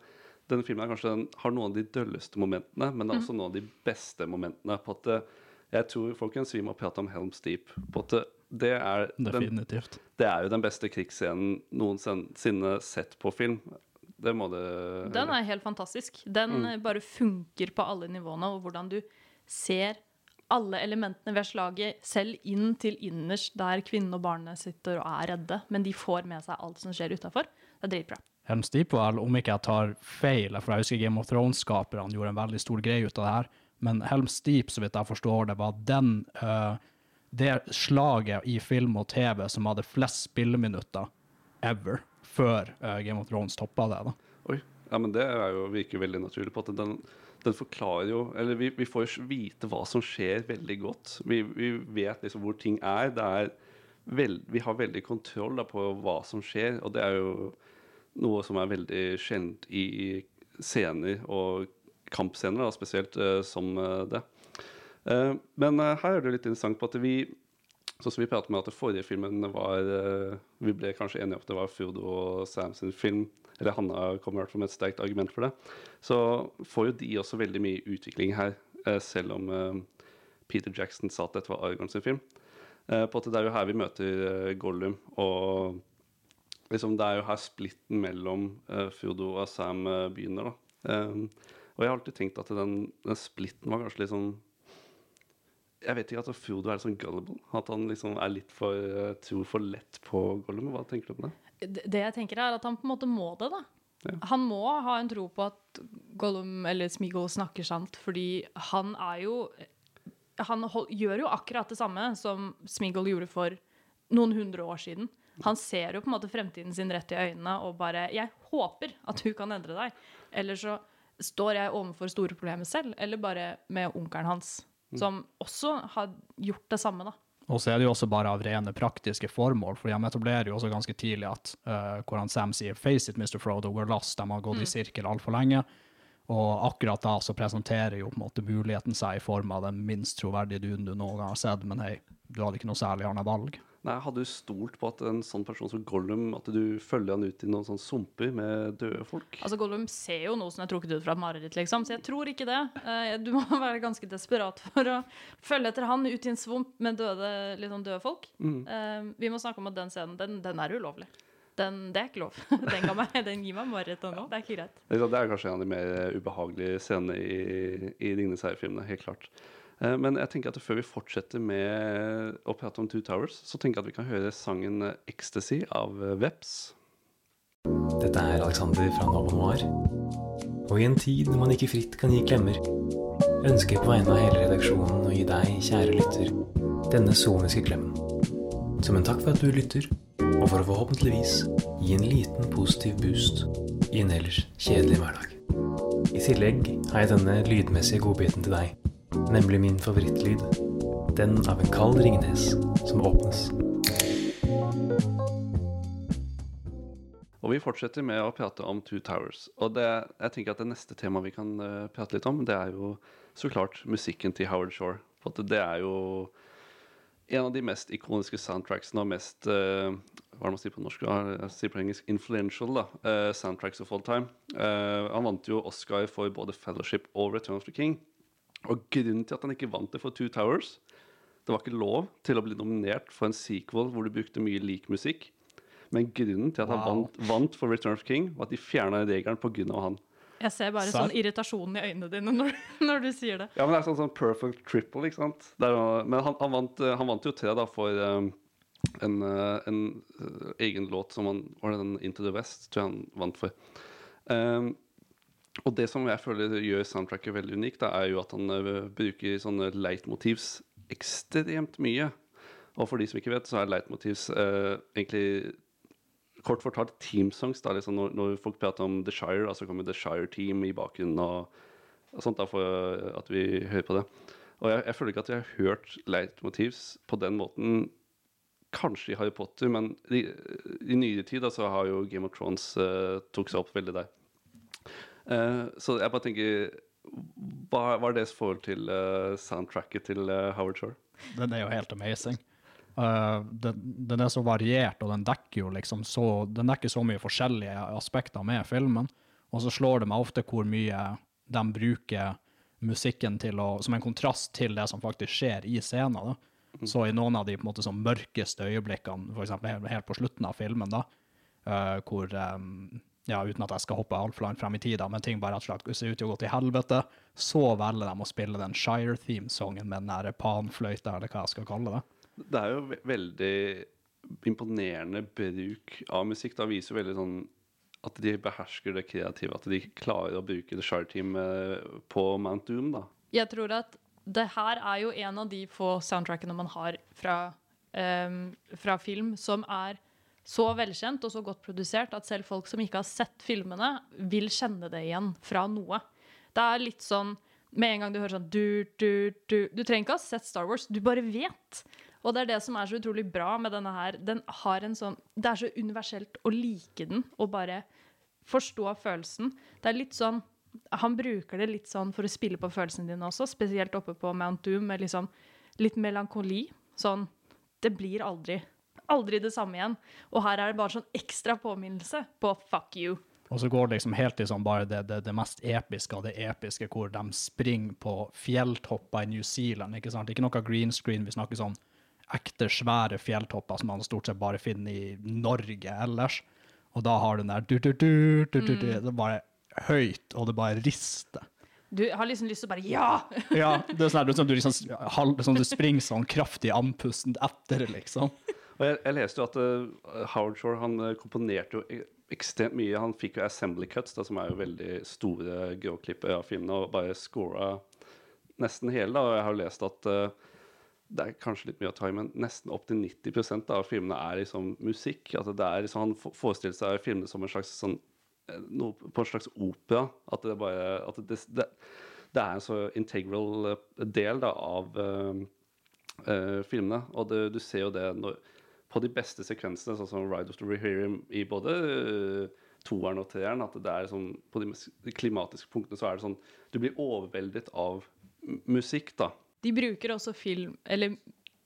denne filmen er kanskje den, har noen av de dølleste momentene, men det er Mhm. også noen av de beste momentene. på at det, Jeg tror folkens, vi må prate om Helms Deep. på at det, det er den, det er jo den beste krigsscenen noensinne sett på film. Det må det Den er helt fantastisk. Den Mm. eh, bare funker på alle nivåene, og hvordan du ser alle elementene ved slaget, selv inn til innerst der kvinnen og barnet sitter og er redde, men de får med seg alt som skjer utafor. Det er dritbra. Helms Deep var, om ikke jeg tar feil, for jeg husker Game of Thrones-skaperne gjorde en veldig stor greie ut av det her, men Helms Deep, så vidt jeg forstår det, var den, uh, det slaget i film og TV som hadde flest spilleminutter ever, før uh, Game of Thrones toppa det. da. Oi. Ja, men det er jo, virker veldig naturlig på at den, den forklarer jo Eller vi, vi får vite hva som skjer, veldig godt. Vi, vi vet liksom hvor ting er. Er veld, vi har veldig kontroll da, på hva som skjer, og det er jo noe som er veldig sjeldent i scener og kampscener, da, spesielt uh, som eh, det. Uh, men uh, her er det litt interessant på at vi Sånn som vi pratet med at den forrige filmen var Vi ble kanskje enige om at det var Frodo og Sam sin film. Eller Hanna kom i hvert fall med et sterkt argument for det. Så får jo de også veldig mye utvikling her, eh, selv om eh, Peter Jackson sa at dette var Argon sin film. Eh, på at det er jo her vi møter Gollum, og liksom det er jo her splitten mellom Frodo og Sam begynner. da. Og jeg har alltid tenkt at den, den splitten var kanskje litt sånn jeg vet ikke at Frodo er sånn gullible. At han liksom er litt for tror for lett på Gollum. Hva tenker du om det? Det jeg tenker er at han på en måte må det, da. Ja. Han må ha en tro på at Gollum eller Smeagol snakker sant, fordi han er jo Han hold, gjør jo akkurat det samme som Smeagol gjorde for noen hundre år siden. Han ser jo på en måte fremtiden sin rett i øynene og bare 'Jeg håper at du kan endre deg'. Eller så står jeg overfor store problemer selv, eller bare med onkelen hans, som også har gjort det samme, da. Og så er det jo også bare av rene praktiske formål, for de etablerer jo også ganske tidlig at uh, hvor han Sam sier 'Face it, Mr. Frodo, we're lost', de har gått i sirkel altfor lenge. Og akkurat da så presenterer jo på en måte muligheten seg i form av den minst troverdige duden du noen gang har sett, men hei, du hadde ikke noe særlig annet valg. Nei, Hadde du stolt på at en sånn person som Gollum At du følger han ut i noen sånne sumper med døde folk? Altså Gollum ser jo noe som er trukket ut fra et mareritt, liksom, så jeg tror ikke det. Eh, Du må være ganske desperat for å følge etter han ut i en svump med døde, litt sånn døde folk. Mm. Eh, Vi må snakke om at den scenen, den, den er ulovlig. Den, det er ikke lov. Den, meg, den gir meg mareritt ennå. Det er ikke greit. Det er kanskje en av de mer ubehagelige scenene i, i Ringnes herre-filmene. Helt klart. Eh, Men jeg tenker at før vi fortsetter med å prate om Two Towers, så tenker jeg at vi kan høre sangen 'Ecstasy' av eh, Veps. Dette er Alexander fra Nova Noir. Og i en tid når man ikke fritt kan gi klemmer, ønsker jeg på vegne av hele redaksjonen å gi deg, kjære lytter, denne soniske klemmen. Som en takk for at du lytter, og for å forhåpentligvis gi en liten positiv boost i en ellers kjedelig hverdag. I tillegg har jeg denne lydmessige godbiten til deg, nemlig min favorittlyd. Den av en kald Ringnes som åpnes. Og vi fortsetter med å prate om Two Towers. Og det, jeg tenker at det neste temaet vi kan eh, prate litt om, det er jo så klart musikken til Howard Shore. For det er jo en av de mest ikoniske soundtracksene og mest uh, Hva er det man sier på norsk? Jeg sier på engelsk influential da, uh, soundtracks of all time. Uh, han vant jo Oscar for både Fellowship og Return of the King. Og grunnen til at han ikke vant det for Two Towers Det var ikke lov til å bli nominert for en sequel hvor du brukte mye lik musikk. Men grunnen til at han Wow. vant, vant for Return of King, var at de fjerna regelen pga. han. Jeg ser bare sånn irritasjonen i øynene dine når, når du sier det. Ja, men det er sånn, sånn perfect triple, ikke sant? Det er, men han, han, vant, eh, han vant jo tre da for um, en, eh, en egen låt som han Var det den Into the West, tror jeg han vant for. Um, og det som jeg føler gjør soundtracket veldig unikt, er jo at han eh, bruker sånne leitmotivs ekstremt mye. Og for de som ikke vet, så er leitmotivs eh, egentlig kort fortalt teamsongs. Da, liksom når, når folk prater om The Shire, altså kommer The Shire Team i bakgrunnen og, sånt, da, for eh, at vi hører på det. Og jeg, jeg føler ikke at jeg har hørt leitmotivs på den måten kanskje i Harry Potter, men i, i nyere tid da, så har jo Game of Thrones uh, tok seg opp veldig der. Eh, så jeg bare tenker Hva, hva er deres forhold til eh, soundtracket til eh, Howard Shore? Den er jo helt amazing. Uh, den, den er så variert, og den dekker jo liksom så Den dekker så mye forskjellige aspekter med filmen. Og så slår det meg ofte hvor mye de bruker musikken til å, som en kontrast til det som faktisk skjer i scenen. Da. Så i noen av de på en måte sånn mørkeste øyeblikkene, f.eks. Helt, helt på slutten av filmen, da, uh, hvor um, ja, uten at jeg skal hoppe altfor langt frem i tid, men ting bare rett og slett ser ut til å gå til helvete, så velger de å spille den Shire-theme-songen med den der panfløyta, eller hva jeg skal kalle det. Det er jo ve veldig imponerende bruk av musikk. Da viser jo veldig sånn at de behersker det kreative. At de klarer å bruke The Shire Team eh, på Mount Doom, da. Jeg tror at det her er jo en av de få soundtrackene man har fra, um, fra film som er så velkjent og så godt produsert at selv folk som ikke har sett filmene, vil kjenne det igjen fra noe. Det er litt sånn med en gang du hører sånn du, du, du Du trenger ikke ha sett Star Wars, du bare vet. Og det er det som er så utrolig bra med denne her. Den har en sånn Det er så universelt å like den og bare forstå følelsen. Det er litt sånn Han bruker det litt sånn for å spille på følelsene dine også, spesielt oppe på Mount Doom med liksom litt melankoli. Sånn Det blir aldri Aldri det samme igjen. Og her er det bare sånn ekstra påminnelse på fuck you. Og så går det liksom helt til sånn bare det, det, det mest episke av det episke, hvor de springer på fjelltopper i New Zealand. ikke sant? Ikke noe green screen, vi snakker sånn ekte svære fjelltopper som man stort sett bare finner i Norge ellers. Og da har du den der du, du, du, du, du, du. Det er bare høyt, og det bare rister. Du har liksom lyst til å bare ja! Ja, det er sånn du, liksom, du springer sånn kraftig andpusten etter, liksom. Og jeg, jeg leste jo at uh, Howard Shore han eh, komponerte jo e- ekstremt mye. Han fikk jo assembly cuts, da, som er jo veldig store gråklipper av filmene, og bare scora nesten hele. Da. Og jeg har lest at uh, det er kanskje litt mye å ta i, men nesten opp til 90% av filmene er liksom musikk. At det er liksom, Han forestiller seg filmene som en slags sånn eh, noe på en slags opera. At det bare at det, det, det er en så integral eh, del da, av uh, uh, filmene. Og det, du ser jo det når, på de beste sekvensene, sånn som Ride of the Rehearing i både eh, toeren og treeren, at det er sånn På de klimatiske punktene så er det sånn Du blir overveldet av musikk, da. De bruker også film Eller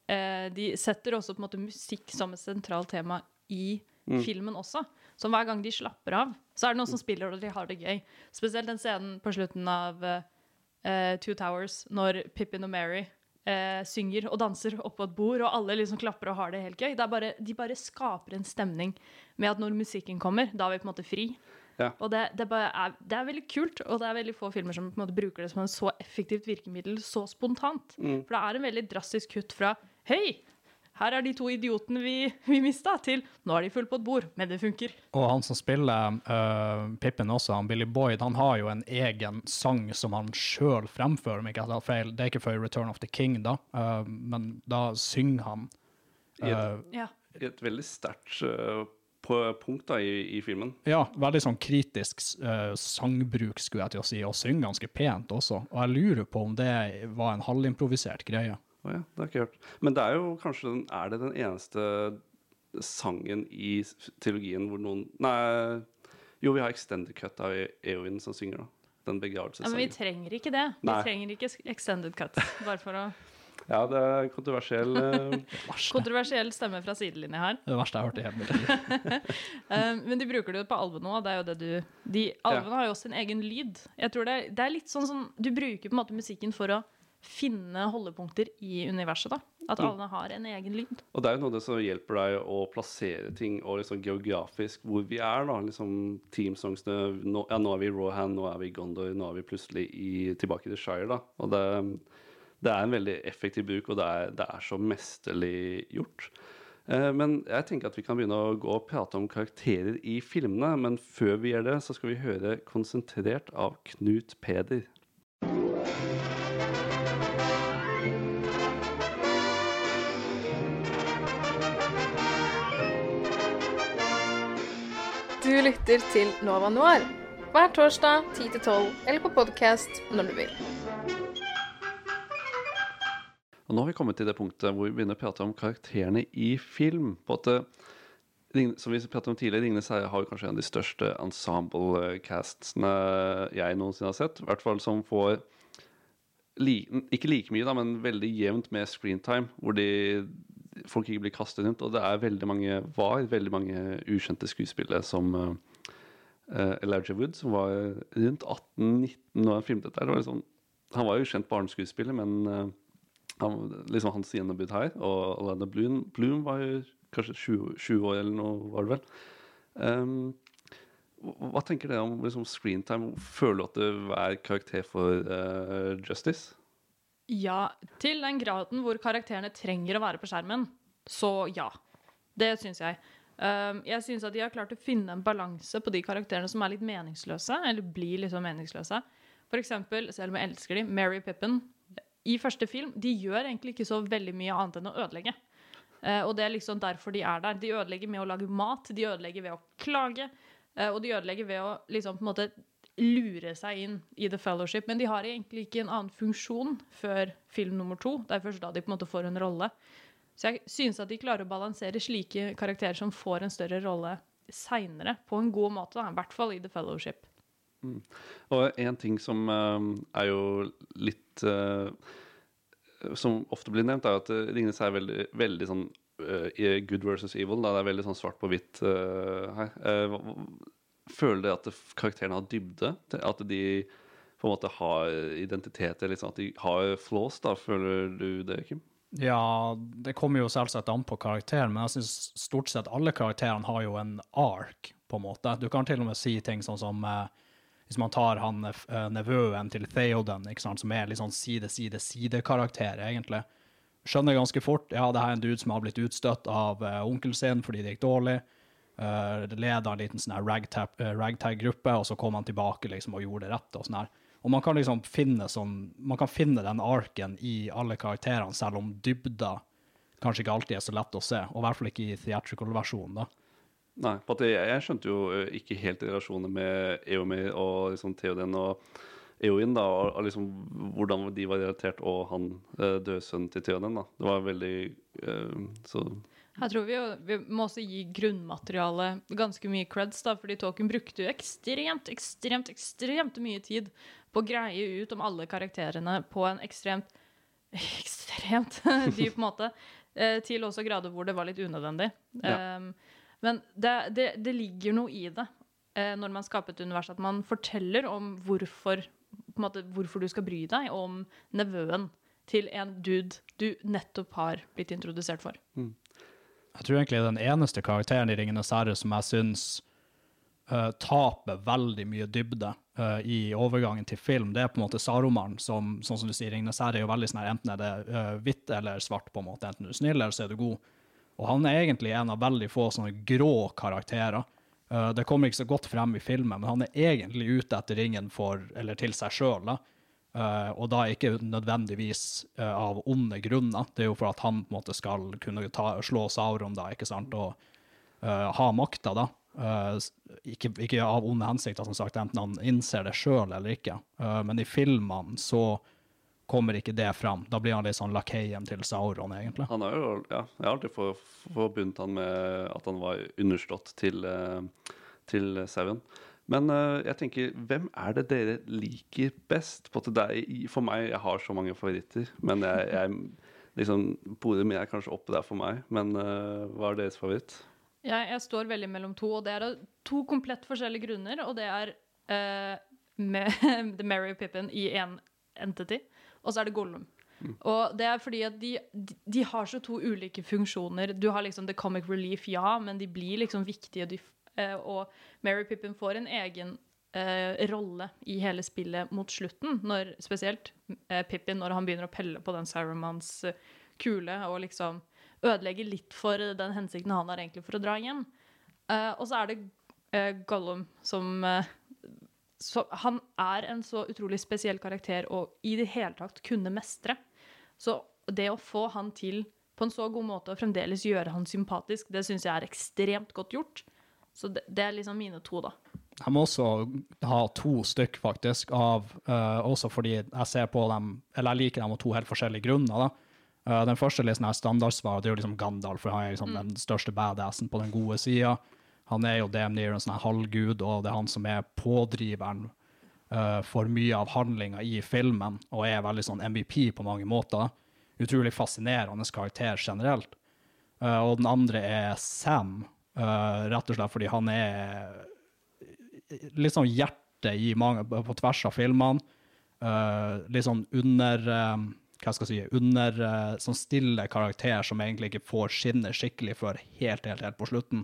eh, de setter også på en måte musikk som et sentralt tema i Mm. filmen også. Så hver gang de slapper av, så er det noen som spiller og de har det gøy. Spesielt den scenen på slutten av eh, Two Towers, når Pippin og Mary eh, synger og danser oppå et bord, og alle liksom klapper og har det helt gøy. Det er bare, de bare skaper en stemning med at når musikken kommer, da er vi på en måte fri. Ja. Og det, det, er, det er veldig kult, og det er veldig få filmer som på en måte bruker det som en så effektivt virkemiddel så spontant. Mm. For det er en veldig drastisk kutt fra Hei, her er de to idiotene vi, vi mista, til nå er de fulle på et bord, men det funker. Og han som spiller uh, Pippen også, han Billy Boyd, han har jo en egen sang som han sjøl fremfører, om ikke jeg tar feil. Det er ikke for Return of the King, da, uh, men da synger han I et, uh, Ja. i et veldig sterkt eh, på- punkt da i, i filmen. Ja, veldig sånn kritisk uh, sangbruk, skulle jeg til å si, og synger ganske pent også. Og jeg lurer på om det var en halvimprovisert greie. Å ja, det har jeg ikke hørt. Men det er jo kanskje den, Er det den eneste sangen i teologien hvor noen Nei, jo, vi har extended cut av Eowyn som synger, da. Den Ja, men vi trenger ikke det. Vi Nei. trenger ikke extended cut. Bare for å Ja, det er kontroversiell eh, Kontroversiell stemme fra sidelinja her. Det er verste jeg har hørt i hele mitt liv. Um, men de bruker det jo på alvene òg. Det er jo det du de, Alvene har jo også sin egen lyd. Jeg tror det, det er litt sånn som Du bruker på en måte musikken for å finne holdepunkter i universet. da At alle har en egen lyd. Og det er jo noe det som hjelper deg å plassere ting og liksom geografisk hvor vi er. da, liksom Teamsongsene nå, ja, nå er vi i Rohan, nå er vi i Gondor, nå er vi plutselig i, tilbake til Shire. da, og det, det er en veldig effektiv bruk, og det er, det er så mesterlig gjort. Eh, Men jeg tenker at vi kan begynne å gå og prate om karakterer i filmene. Men før vi gjør det, så skal vi høre 'Konsentrert' av Knut Peder. Du lytter til Nova Noir hver torsdag 10-12 eller på podkast når du vil. Og nå har vi kommet til det punktet hvor vi begynner å prate om karakterene i film. På at som vi pratet om tidligere, 'Ringenes herre' har kanskje en av de største ensemble-castene jeg noensinne har sett. I hvert fall som får li, ikke like mye, da, men veldig jevnt med screentime, hvor de, folk ikke blir kastet rundt. Og det er veldig mange, var veldig mange ukjente skuespillere som uh, Elijah Wood, som var rundt 18-19 når han filmet dette. Det var liksom, han var jo kjent barneskuespiller, men uh, han, liksom hans gjennombrudd her. Og Alana Bloom, Bloom var jo kanskje 20, 20 år eller noe, var det vel. Um, hva tenker dere om liksom, screentime? Føler du at hver karakter får uh, justice? Ja, til den graden hvor karakterene trenger å være på skjermen, så ja. Det syns jeg. Um, jeg syns at de har klart å finne en balanse på de karakterene som er litt meningsløse, eller blir liksom meningsløse. For eksempel, selv om jeg elsker de, Mary Pippen i første film, de gjør egentlig ikke så veldig mye annet enn å ødelegge. Eh, og det er liksom derfor de er der. De ødelegger med å lage mat, de ødelegger ved å klage, eh, og de ødelegger ved å liksom på en måte lure seg inn i The Fellowship. Men de har egentlig ikke en annen funksjon før film nummer to. Det er først da de på en måte får en rolle. Så jeg synes at de klarer å balansere slike karakterer som får en større rolle seinere, på en god måte. Da. I hvert fall i The Fellowship. Mm. Og en ting som uh, er jo litt uh, Som ofte blir nevnt, er at eh, Ringnes er veldig, veldig sånn uh, good versus evil. Da. Det er veldig sånn svart på hvitt her. Eh, føler dere at karakterene har dybde? At de på en måte har identitet, liksom at de har flaws? da, Føler du det, Kim? Ja, det kommer jo selvsagt an på karakteren, men jeg syns stort sett alle karakterene har jo en ark, på en måte. Du kan til og med si ting sånn som eh, Hvis man tar han eh, nevøen til Theoden, ikke sant, som er litt sånn side-side-side-karakter, egentlig. Skjønner ganske fort ja, det her er en dude som har blitt utstøtt av eh, onkelen sin fordi det gikk dårlig. Uh, leda en liten sånn eh, ragtag-gruppe, og så kom han tilbake liksom, og gjorde det rett. Og sånn her. Og man kan liksom finne sånn, man kan finne den arken i alle karakterene, selv om dybda kanskje ikke alltid er så lett å se. Og i hvert fall ikke i theatrical-versjonen. da. Nei, på jeg, jeg skjønte jo eh, ikke helt relasjoner med Eomi og liksom Theoden og Eoin, da, og, og liksom hvordan de var relatert, og han døde dødsønnen til Theoden, da. Det var veldig uh, Så Her tror vi jo vi må også gi grunnmaterialet ganske mye creds, da, fordi Tolkien brukte jo ekstremt, ekstremt, ekstremt mye tid på å greie ut om alle karakterene på en ekstremt ekstremt dyp måte, eh, til også grader hvor det var litt unødvendig. Ja. Um, men det, det, det ligger noe i det eh, når man skaper et univers, at man forteller om hvorfor, måte, hvorfor du skal bry deg om nevøen til en dude du nettopp har blitt introdusert for. Jeg tror egentlig den eneste karakteren i Ringenes herre som jeg syns uh, taper veldig mye dybde uh, i overgangen til film, det er på en måte Saruman, som sånn som du sier, Ringenes herre er jo veldig sånn her, enten er det uh, hvitt eller svart, på en måte. Enten du er snill, eller så er du god. Og han er egentlig en av veldig få sånne grå karakterer. Det kommer ikke så godt frem i filmen, men han er egentlig ute etter ringen for, eller til seg sjøl, da. Eh, og da ikke nødvendigvis uh, av onde grunner. Det er jo for at han på en måte skal kunne ta, slå Sauron, da, ikke sant, og uh, ha makta, da. Ikke, ikke av onde hensikter, som sagt, enten han innser det sjøl eller ikke. Men i filmene så kommer ikke det fram. Da blir han litt sånn lakeien til Sauron, egentlig. Han er jo, ja, jeg har alltid for- forbundet han med at han var understått til, til Sauron. Men uh, jeg tenker, hvem er det dere liker best? På at det er, for meg, jeg har så mange favoritter, men jeg, jeg liksom borer mer kanskje oppe der for meg. Men uh, hva er deres favoritt? Jeg, jeg står veldig mellom to, og det er av to komplett forskjellige grunner. Og det er uh, med The Mary Pippin i én entity, og så er det Gollum. Og det er fordi at de, de, har så to ulike funksjoner. Du har liksom the comic relief, ja, men de blir liksom viktige. De, og Mary Pippin får en egen eh, rolle i hele spillet mot slutten, når, spesielt eh, Pippin når han begynner å pelle på den Sarumans eh, kule og liksom ødelegger litt for den hensikten han har egentlig for å dra hjem. Eh, og så er det eh, Gollum som eh, så Han er en så utrolig spesiell karakter og i det hele tatt kunne mestre. Så det å få han til på en så god måte og fremdeles gjøre han sympatisk, det syns jeg er ekstremt godt gjort. Så det, det er liksom mine to, da. Jeg må også ha to stykk, faktisk, av, uh, også fordi jeg ser på dem, eller jeg liker dem av to helt forskjellige grunner. da. Uh, den første er standardsvaret, det er jo liksom Gandalf, for han er liksom den største badassen på den gode sida. Han er jo damn near en sånn halvgud, og det er han som er pådriveren uh, for mye av handlinga i filmen, og er veldig sånn MVP på mange måter. Utrolig fascinerende karakter generelt. Uh, og den andre er Sam, eh, rett og slett fordi han er liksom hjertet i mange, på tvers av filmene. Uh, litt sånn under eh, Hva skal jeg si Under uh, sånn stille karakter som egentlig ikke får skinne skikkelig før helt, helt, helt på slutten.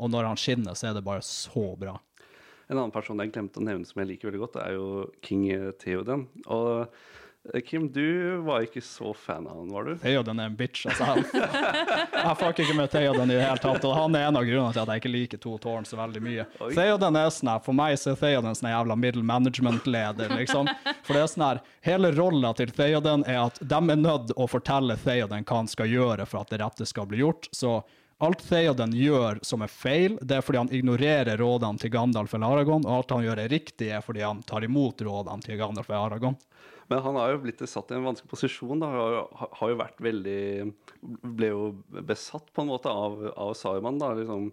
Og når han skinner, så er det bare så bra. En annen person jeg glemte å nevne som jeg liker veldig godt, er jo King Theoden. Og Kim, du var ikke så fan av han, var du? Theoden er en bitch, altså. Han. jeg fucker ikke med Theoden i det hele tatt, og han er en av grunnene til at jeg ikke liker To tårn så veldig mye. Theoden er sånn her, For meg så er Theoden sånn jævla middle management-leder, liksom. For det er sånn her, Hele rolla til Theoden er at de er nødt å fortelle Theoden hva han skal gjøre for at det rette skal bli gjort. så Alt Theoden gjør som er feil, det er fordi han ignorerer rådene til Gandalf eller Aragon, og alt han gjør er riktig, er fordi han tar imot rådene til Gandalf eller Aragon. Men han har jo blitt satt i en vanskelig posisjon. da, har, jo- har jo vært veldig Ble jo besatt på en måte av, av Saruman, da, liksom.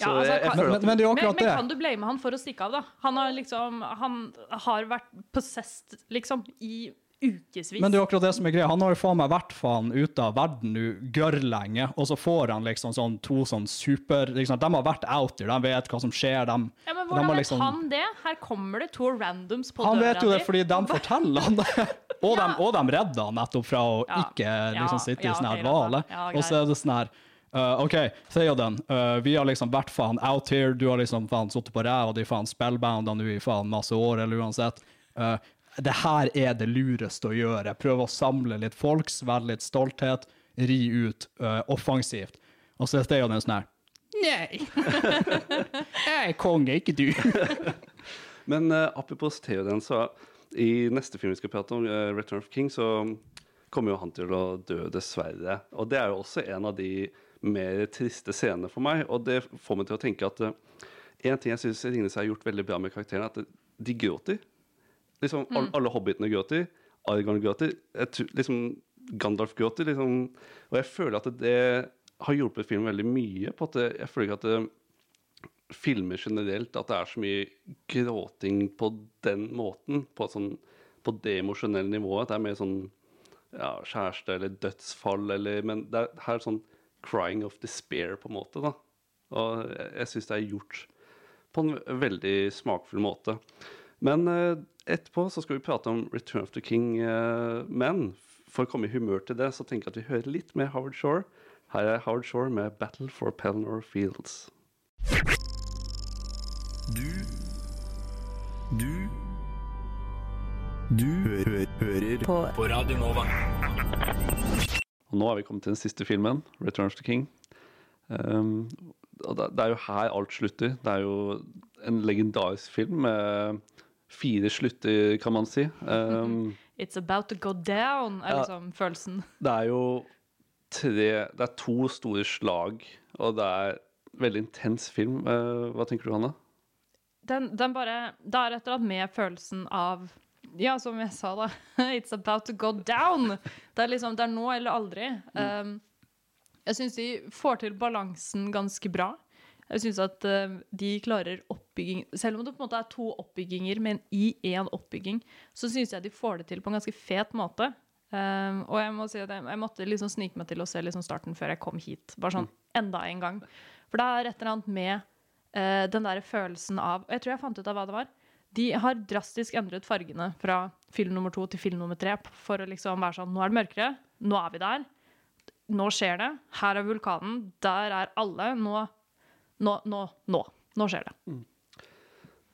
Så Ja, altså, jeg, jeg kan- Men er Men, akkurat men kan du blame han for å stikke av, da? Han har liksom Han har vært possessed, liksom, i ukevis. Men det er jo akkurat det som er greia. Han har jo faen meg vært faen ute av verden nå gørrlenge, og så får han liksom sånn to sånn super liksom, De har vært out there, de vet hva som skjer, de, Ja, men de Hvordan vet liksom han det? Her kommer det to randoms på døra di. Han vet jo det fordi de forteller han det. Og, de, og de redder han nettopp fra å Ja. ikke liksom sitte ja, i sånn her dvale. Og så er det sånn her uh, OK, Theoden, uh, vi har liksom vært faen out here. Du har liksom faen sittet på ræva di faen spellbounda nå i faen masse år, eller uansett. Uh, det her er det lureste å gjøre. Prøve å samle litt folk, svelge litt stolthet, ri ut uh, offensivt. Og så er Theoden sånn her Nei. Jeg er konge, ikke du. Men uh, apropos Theoden, så i neste film vi skal prate om, uh, 'Return of King', så kommer jo han til å dø, dessverre. Og det er jo også en av de mer triste scenene for meg. Og det får meg til å tenke at uh, en ting jeg syns Ringnes har gjort veldig bra med karakterene, er at de gråter. Liksom, Mm. Alle hobbitene gråter. Argon gråter. Liksom, Gandalf gråter. Liksom, og jeg føler at det har hjulpet filmen veldig mye. på at det, Jeg føler ikke at det, filmer generelt at det er så mye gråting på den måten. På, sånn, på det emosjonelle nivået. Det er mer sånn ja, kjæreste eller dødsfall eller Men det er her er sånn crying of despair, på en måte. da. Og jeg, jeg syns det er gjort på en veldig smakfull måte. Men eh, etterpå så skal vi prate om Return of the King. eh, men for å komme i humør til det, så tenker jeg at vi hører litt mer Howard Shore. Her er Howard Shore med 'Battle for Pelnor Fields'. Du Du Du hø hører på, på Radio Nova. Og nå er vi kommet til den siste filmen, 'Return of the King'. Um, og det, det er jo her alt slutter. Det er jo en legendarisk film med fire slutter, kan man si. Um, It's about to go down, er Ja. liksom følelsen. det er jo tre Det er to store slag, og det er veldig intens film. Uh, hva tenker du, Hanne? Den, den bare Det er et eller annet med følelsen av Ja, som jeg sa, da. It's about to go down. Det er liksom Det er nå eller aldri. Um, jeg syns de får til balansen ganske bra. Jeg syns at eh, de klarer oppbygging Selv om det på en måte er to oppbygginger, men i én oppbygging, så syns jeg de får det til på en ganske fet måte. Um, og jeg må si at jeg, jeg måtte liksom snike meg til å se liksom starten før jeg kom hit. Bare sånn enda en gang. For det er et eller annet med uh, den der følelsen av jeg tror jeg fant ut av hva det var. De har drastisk endret fargene fra film nummer to til film nummer tre for å liksom være sånn Nå er det mørkere. Nå er vi der. Nå skjer det. Her er vulkanen. Der er alle. Nå Nå, nå, nå. Nå skjer det.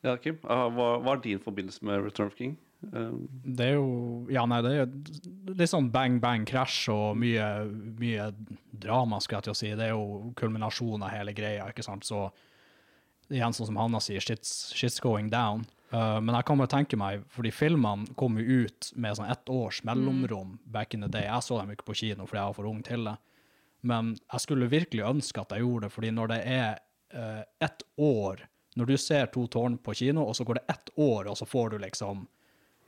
Ja, Kim, Uh, hva, hva er din forbindelse med Return of King? Um, Det er jo Ja, nei, det er jo litt sånn bang, bang, krasj og mye, mye drama, skulle jeg til å si. Det er jo kulminasjonen av hele greia, ikke sant. Så igjen, sånn som Hanna sier, shit's, shit's going down. Uh, men jeg kan bare tenke meg, fordi filmene kom jo ut med sånn ett års mellomrom back in the day. Jeg så dem ikke på kino fordi jeg var for ung til det. Men jeg skulle virkelig ønske at jeg gjorde det, fordi når det er uh, ett år Når du ser to tårn på kino, og så går det ett år, og så får du liksom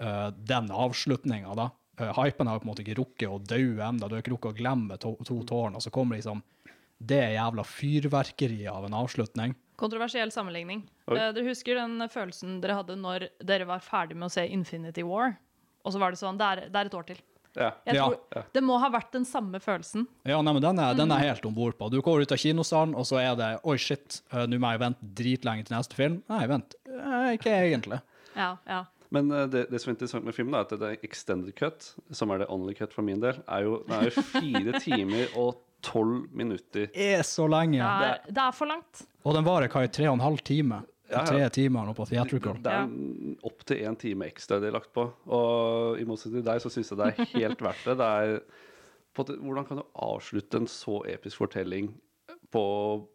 uh, den avslutninga, da. Uh, hypen har på en måte ikke rukket å dø ennå. Du har ikke rukket å glemme to, to tårn, og så kommer liksom det jævla fyrverkeriet av en avslutning. Kontroversiell sammenligning. Eh, dere husker den følelsen dere hadde når dere var ferdig med å se Infinity War? Og så var det sånn Det er, det er et år til. Ja. Jeg Ja. tror Det må ha vært den samme følelsen. Ja, nei, men den er, den er helt om bord på. Du går ut av kinosalen, og så er det Oi, shit, uh, nå må jeg vente dritlenge til neste film. Nei, vent. Eh, ikke egentlig. Ja, ja. Men eh, det, det som er interessant med filmen, er at det er extended cut, som er det only cut for min del, er jo, det er jo fire timer og tolv minutter. Det er så lenge. Det er, det er for langt. Og den varer hva i tre og en halv time? Ja, ja. Tre timer nå på theatrical. Det er opptil én time ekstra de har lagt på. Og i motsetning til deg, så syns jeg det er helt verdt det. det er, på, hvordan kan du avslutte en så episk fortelling på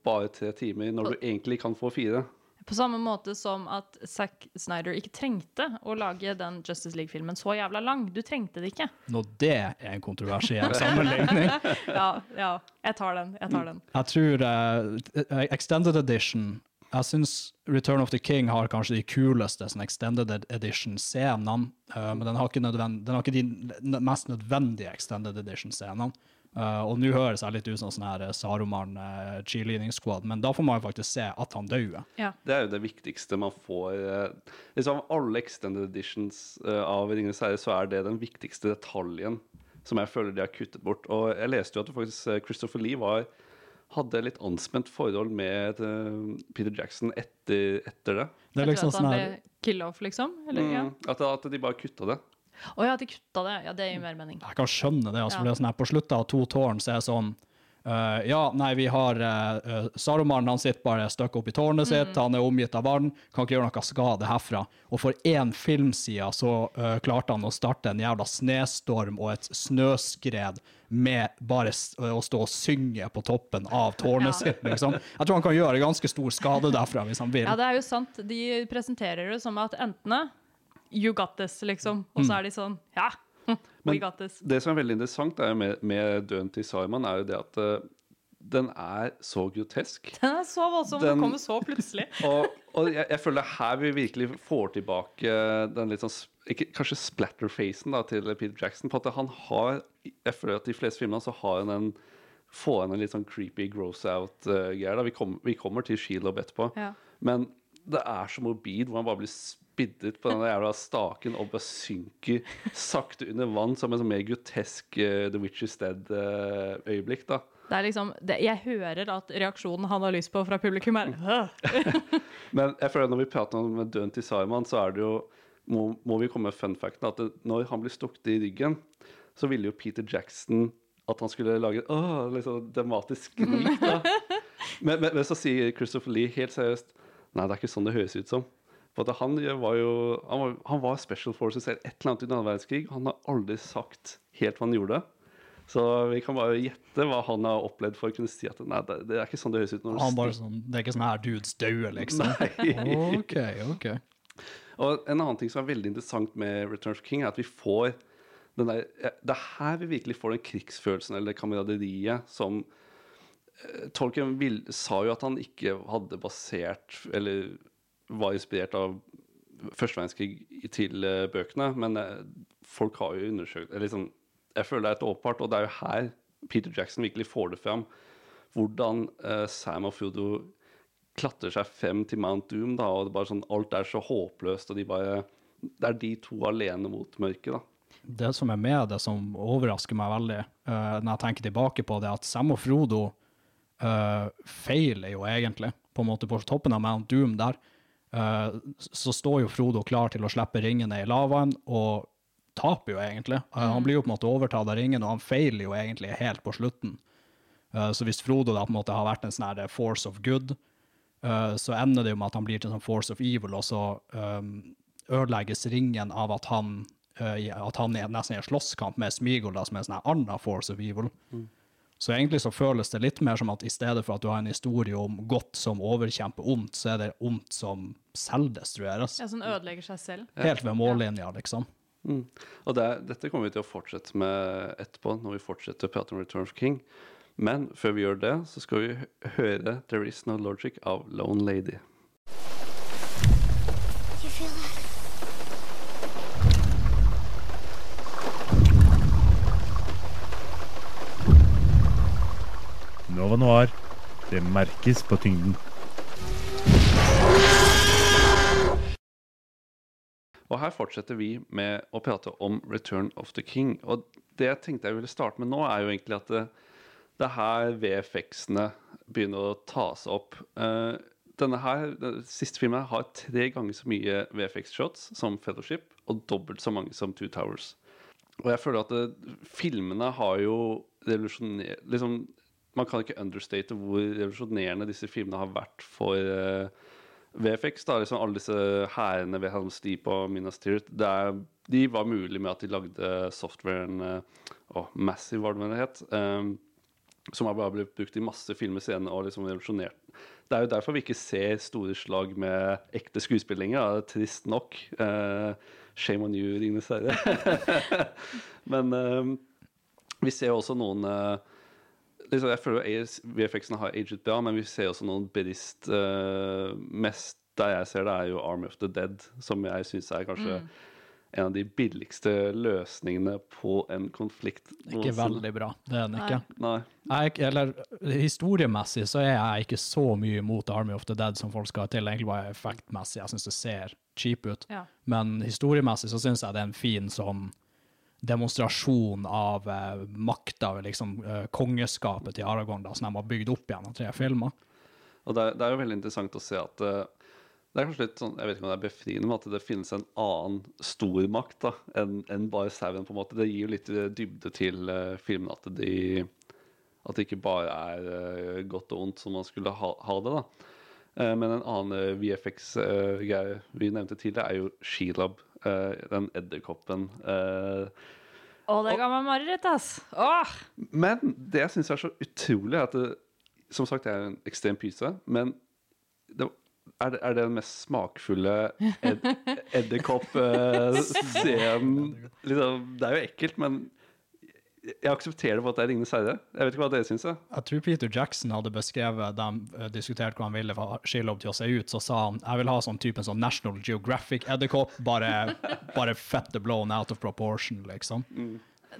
bare tre timer, når du egentlig kan få fire? På samme måte som at Zack Snyder ikke trengte å lage den Justice League-filmen så jævla lang. Du trengte det ikke. Nå, det er en kontroversiell sammenligning. ja, ja. Jeg tar den. Jeg tar den. Jeg tror uh, Extended Edition Jeg syns Return of the King har kanskje de kuleste sånn Extended Edition-scenene, Uh, men den har, ikke den har ikke de mest nødvendige Extended Edition-scenene. Uh, og nå høres jeg litt ut som sånn her eh, Saruman uh, cheerleading squad, men da får man jo faktisk se at han dauer. Det er jo det viktigste man får. Uh, Liksom alle extended editions uh, av Ringenes herre, så er det den viktigste detaljen som jeg føler de har kuttet bort. Og jeg leste jo at faktisk Christopher Lee var, hadde litt anspent forhold med eh, Peter Jackson etter, etter det. Det er Etter liksom at han sånn ble kill-off, liksom? Eller, ja. Mm, at, at de bare kutta det. Å ja, de kutta det. Ja, det gir mer mening. Jeg kan skjønne det. altså, Ja. for det er sånn her, På slutten av To tårn så er det sånn eh, Ja, nei, vi har uh, Saruman, han sitter bare støkk opp i tårnet sitt, han er omgitt av vann, kan ikke gjøre noe skade herfra. Og for én film siden så uh, klarte han å starte en jævla snestorm og et snøskred med bare å stå og synge på toppen av tårnet Ja. sitt, liksom. Jeg tror han kan gjøre ganske stor skade derfra hvis han vil. Ja, det er jo sant. De presenterer det som at enten You got this, liksom. Og så Mm. er de sånn Ja, Men det som er veldig interessant er med, med døden til Simon, er jo det at uh, den er så grotesk. Den er så voldsom. Den Den- kommer så plutselig. Og, og jeg, jeg føler her vi virkelig får tilbake den litt sånn ikke, Kanskje splatter-facen til Peter Jackson. På at han har Jeg føler at de fleste filmene så har han en får han en litt sånn creepy gross out-greier. Uh, vi, kom, vi kommer til Shelob etterpå. Ja. Men det er så morbid hvor han bare blir spiddet på den jævla staken og bare synker sakte under vann som en sånn mer grotesk uh, The is Dead-øyeblikk. da Det er liksom, det, jeg hører at reaksjonen han har lyst på fra publikum, er Men jeg føler at når vi prater om døden til Simon, så er det jo må, må vi komme med fun facten at det, når han blir stukket i ryggen, så ville jo Peter Jackson at han skulle lage åh, liksom dramatisk skrik. da. Men, men, men så sier Christopher Lee helt seriøst Nei, det er ikke sånn det høres ut som. For at han var jo Han var, han var Special Forces eller et eller annet under annen verdenskrig. Han har aldri sagt helt hva han gjorde. Så vi kan bare gjette hva han har opplevd for å kunne si at nei, det, det er ikke sånn det høres ut. Han bare sånn, Det er ikke sånn her dudes dauer, liksom. Nei. OK, OK. Og en annen ting som er veldig interessant med Return of King, er at vi får den der, Det er her vi virkelig får den krigsfølelsen eller kameraderiet som eh, Tolkien vil, sa jo at han ikke hadde basert Eller var inspirert av første verdenskrig til eh, bøkene, men eh, folk har jo undersøkt liksom, Jeg føler det er et åpenbart, og det er jo her Peter Jackson virkelig får det fram. Hvordan uh, Sam og Frodo klatrer seg frem til Mount Doom, da, og det bare sånn, alt er så håpløst, og de bare Det er de to alene mot mørket, da. Det som er med det, som overrasker meg veldig uh, når jeg tenker tilbake på det, at Sam og Frodo uh, feiler jo egentlig, på en måte på toppen av Mount Doom der. Eh, så står jo Frodo klar til å slippe ringene i lavaen, og taper jo egentlig. Eh, han blir jo på en måte overtatt av ringen, og han feiler jo egentlig helt på slutten. Eh, så hvis Frodo da på en måte har vært en sånn her force of good, så ender det jo med at han blir til en sånn force of evil, og så ødelegges ringen av at han, at han er nesten i en slåsskamp med Smigol, da, som er en sånn annen force of evil. Så egentlig så føles det litt mer som at i stedet for at du har en historie om godt som overkjemper ondt, så er det ondt som selvdestrueres. Ja, som ødelegger seg selv. Helt ved mållinja, liksom. Mm. Og det, dette kommer vi til å fortsette med etterpå, når vi fortsetter å prate om Return of King. Men før vi gjør det, så skal vi høre There Is No Logic av Lone Lady. Nova Noir. Det merkes på tyngden. Og her fortsetter vi med å prate om Return of the King. Og det jeg tenkte jeg ville starte med nå, er jo egentlig at det, det er her VFX-ene begynner å ta seg opp. Uh, denne her, den siste filmen har tre ganger så mye VFX-shots som Fellowship, og dobbelt så mange som Two Towers. Og jeg føler at det, filmene har jo revolusjonert liksom, Man kan ikke understate hvor revolusjonerende disse filmene har vært for uh, VFX, da, liksom alle disse hærene ved Helms Deep og Minas Tirith, de var mulig med at de lagde softwaren uh, Massive, var det det het, um, som har bare blitt brukt i masse filmer senere og liksom revolusjonert. Det er jo derfor vi ikke ser store slag med ekte skuespill lenger. da. Trist nok. Uh, shame on you, Ringnes Herre. Men um, vi ser også noen uh, Jeg føler jo VFX-ene har aget bra, men vi ser også noen bevisst uh, Mest der jeg ser det, er jo Army of the Dead, som jeg syns er kanskje Mm. en av de billigste løsningene på en konflikt. Ikke veldig bra, det er den ikke. Nei. Jeg, er eller historiemessig så er jeg ikke så mye imot Army of the Dead som folk skal til, egentlig bare effektmessig. Jeg syns det ser cheap ut. Ja. Men historiemessig så syns jeg det er en fin sånn demonstrasjon av eh, makta ved liksom eh, kongeskapet til Aragorn, da, som de har bygd opp gjennom tre filmer. Og det er, det er jo veldig interessant å se at eh, det er kanskje litt sånn, Jeg vet ikke om det er befriende, men at det finnes en annen stormakt enn en bare sauen. på en måte. Det gir jo litt eh, dybde til uh, filmen. At, de, at det ikke bare er uh, godt og ondt som man skulle ha, ha det. da. Uh, men en annen VFX-greie vi nevnte tidligere, er jo Shelob. Eh, den edderkoppen. eh, Å, det ga meg mareritt, ass. Åh! men det jeg syns er så utrolig, er at det, som sagt, jeg er en ekstrem pyse, men det, er, det, er det den mest smakfulle ed, edderkopp-scenen liksom, Det er jo ekkelt, men jeg aksepterer det på at det er Ringenes herre. Jeg vet ikke hva dere syns. jeg. Jeg tror Peter Jackson hadde beskrevet de eh, diskuterte hva han ville få Shelob til å se ut, så sa han jeg vil ha sånn typen sånn National Geographic-edderkopp, bare, bare fette blown out of proportion, liksom.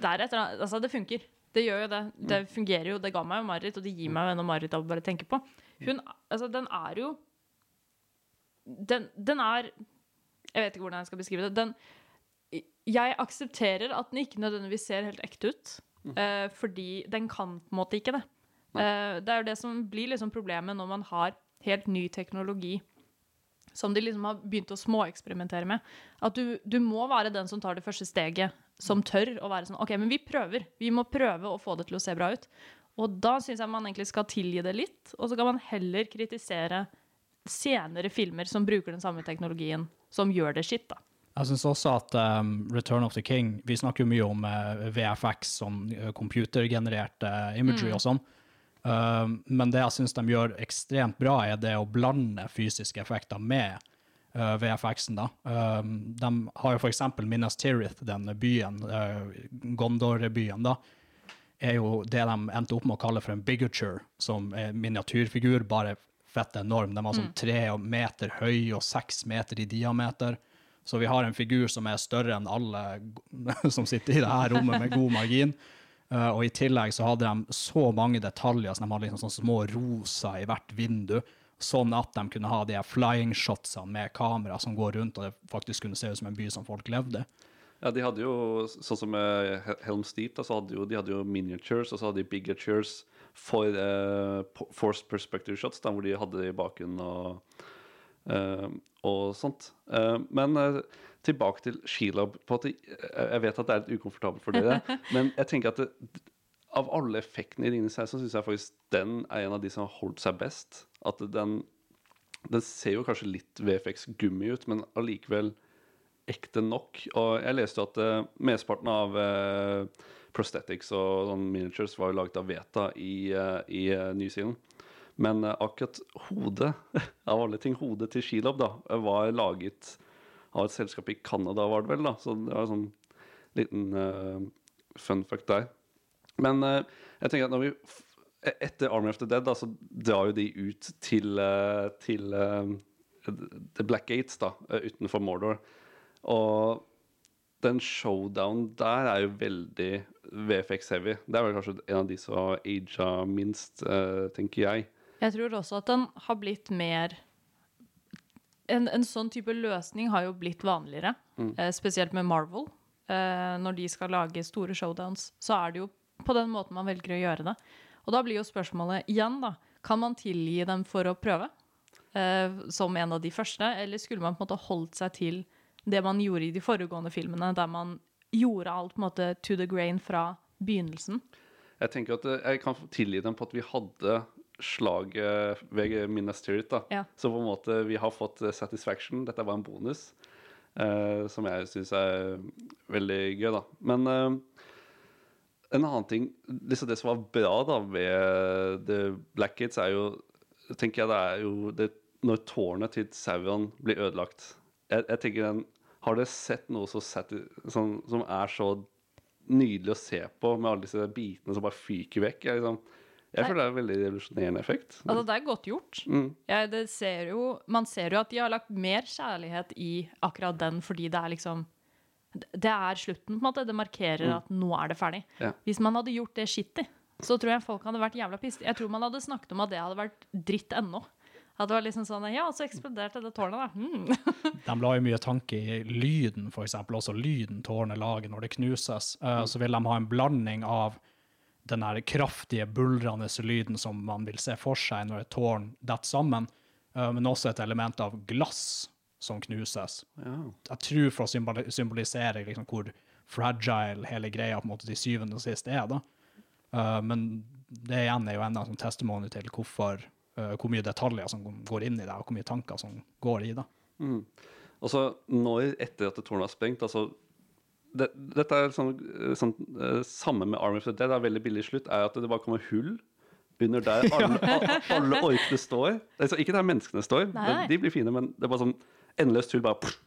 Er eller annet Altså, det funker. Det gjør jo det. Det fungerer jo. Det ga meg jo mareritt, og det gir meg jo ennå mareritt av å bare tenke på. Hun Altså, den er jo Den, den er Jeg vet ikke hvordan jeg skal beskrive det. Den Jeg aksepterer at den ikke nødvendigvis ser helt ekte ut, Uh, fordi den kan på en måte ikke det. Uh, det er jo det som blir liksom problemet når man har helt ny teknologi som de liksom har begynt å småeksperimentere med. At du, du må være den som tar det første steget, som tør å være sånn OK, men vi prøver. Vi må prøve å få det til å se bra ut. Og da syns jeg man egentlig skal tilgi det litt, og så kan man heller kritisere senere filmer som bruker den samme teknologien, som gjør det skitt, da. Jeg syns også at um, Return of the King Vi snakker jo mye om uh, VFX, sånn uh, computergenerert uh, imagery Mm. og sånn. Um, men det jeg syns de gjør ekstremt bra, er det å blande fysiske effekter med uh, VFX-en. da. Um, de har jo eksempel Minas Tirith, den byen, uh, Gondor-byen, da, er jo det de endte opp med å kalle for en bigature, som er miniatyrfigur, bare fett enorm. De var sånn Mm. tre meter høy og seks meter i diameter. Så vi har en figur som er større enn alle som sitter i det her rommet med god margin. Uh, og i tillegg så hadde de så mange detaljer, så de hadde liksom sånne små rosa i hvert vindu. sånn at de kunne ha de flying shotsene med kamera som går rundt, og det faktisk kunne se ut som en by som folk levde. Ja, de hadde jo, sånn som Helm's Deep, så hadde jo, de hadde jo miniatures, og så hadde de bigatures for uh, forced perspective shots, da, hvor de hadde det i bakgrunnen og, eh, og sånt. Eh, men eh, tilbake til skilab. På at jeg vet at det er litt ukomfortabelt for dere, men jeg tenker at det, av alle effektene i Ringenes herre, så syns jeg faktisk den er en av de som har holdt seg best. At den, den ser jo kanskje litt VFX-gummi ut, men allikevel ekte nok. Og jeg leste jo at uh, mesteparten av uh, prosthetics og sånn miniatures var jo laget av Veta i, uh, i eh, New Zealand. Men eh, akkurat hodet, av alle ting, hodet til Shelob, da, var laget av et selskap i Canada, var det vel, da. Så det var en sånn liten uh, fun fact der. Men uh, jeg tenker at når vi e- etter Army of the Dead, da, så drar jo de ut til, uh, til eh, The Black Gates, da, eh, utenfor Mordor. Og den showdown der er jo veldig VFX-heavy. Det er vel kanskje en av de som har aga minst, eh, tenker jeg. Jeg tror også at den har blitt mer en, en sånn type løsning har jo blitt vanligere, Mm. eh, spesielt med Marvel. Eh, når de skal lage store showdowns, så er det jo på den måten man velger å gjøre det. Og da blir jo spørsmålet igjen, da. Kan man tilgi dem for å prøve? Eh, som en av de første? Eller skulle man på en måte holdt seg til det man gjorde i de foregående filmene, der man gjorde alt på en måte to the grain fra begynnelsen? Jeg tenker at jeg kan tilgi dem på at vi hadde slaget ved Minas Tirith. da. Ja. Så på en måte vi har fått eh, satisfaction. Dette var en bonus. uh, som jeg syns er veldig gøy, da. Men uh, en annen ting liksom Det som var bra da ved The Black Gates, er jo tenker jeg det er jo det, Når tårnet til Sauron blir ødelagt jeg, jeg tenker den, Har dere sett noe så sati, sånn, som er så nydelig å se på, med alle disse bitene som bare fyker vekk? Jeg, liksom, jeg føler det er en veldig revolusjonerende effekt. Altså, det er godt gjort. Mm. Ja, det ser jo, man ser jo at de har lagt mer kjærlighet i akkurat den, fordi det er liksom Det er slutten, på en måte. Det markerer Mm. at nå er det ferdig. Ja. Hvis man hadde gjort det skittig, så tror jeg folk hadde vært jævla pissed. Jeg tror man hadde snakket om at det hadde vært dritt ennå. At det var liksom sånn Ja, så eksploderte det tårnet, da. Mm. De la jo mye tanke i lyden, for eksempel, også lyden tårnet lager når det knuses. Eh, Så vil de ha en blanding av den her kraftige, buldrende lyden som man vil se for seg når et tårn detter sammen, eh, men også et element av glass som knuses. Jeg tror for å symbolisere liksom hvor fragile hele greia på en måte til syvende og sist er. da. Eh, men det igjen er jo enda en testimony til hvorfor, eh, hvor mye detaljer som går inn i det, og hvor mye tanker som går i det. Mm. Altså, når etter at tårnet er sprengt altså det, Dette er sånn, sånn eh, Samme med Army of the Dead er veldig billig slutt, er at det bare kommer hull under der alle, alle orkene står. Altså, ikke der menneskene står, Nei, nei. de blir fine, men det er bare sånn endeløst hull. bare pff.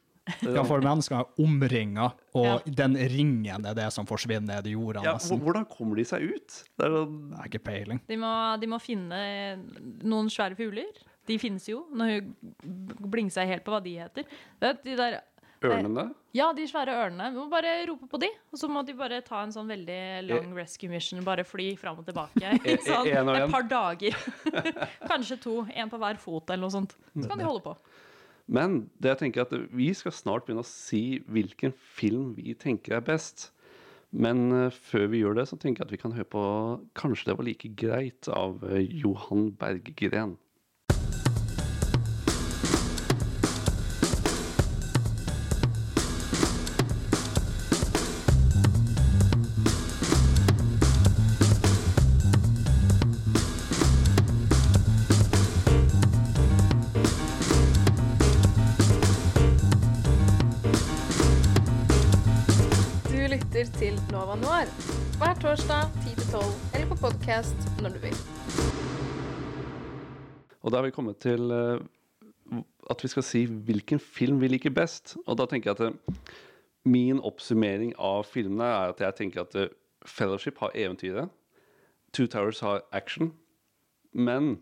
Ja, sånn- for mennesker er omringa, og Ja. den ringen er det som forsvinner ned i jorda. ja, nesten. Hvordan kommer de seg ut? Det er sånn Det er ikke peiling. De må, de må finne noen svære fugler. De finnes jo. Når hun blingser helt på hva de heter. Det er de der, Ørnene? Ja, de svære ørnene. Vi må bare rope på de, og så må de bare ta en sånn veldig lang rescue mission. Bare fly fram og tilbake i E- sånn, og en. et par dager. Kanskje to. En på hver fot eller noe sånt. Så kan de holde på. Men det jeg tenker at vi skal snart begynne å si hvilken film vi tenker er best. Men eh, før vi gjør det, så tenker jeg at vi kan høre på 'Kanskje det var like greit' av eh, Johan Berggren. Og da har vi kommet til eh, at vi skal si hvilken film vi liker best. Og da tenker jeg at eh, min oppsummering av filmene er at jeg tenker at eh, Fellowship har eventyret. Two Towers har action. Men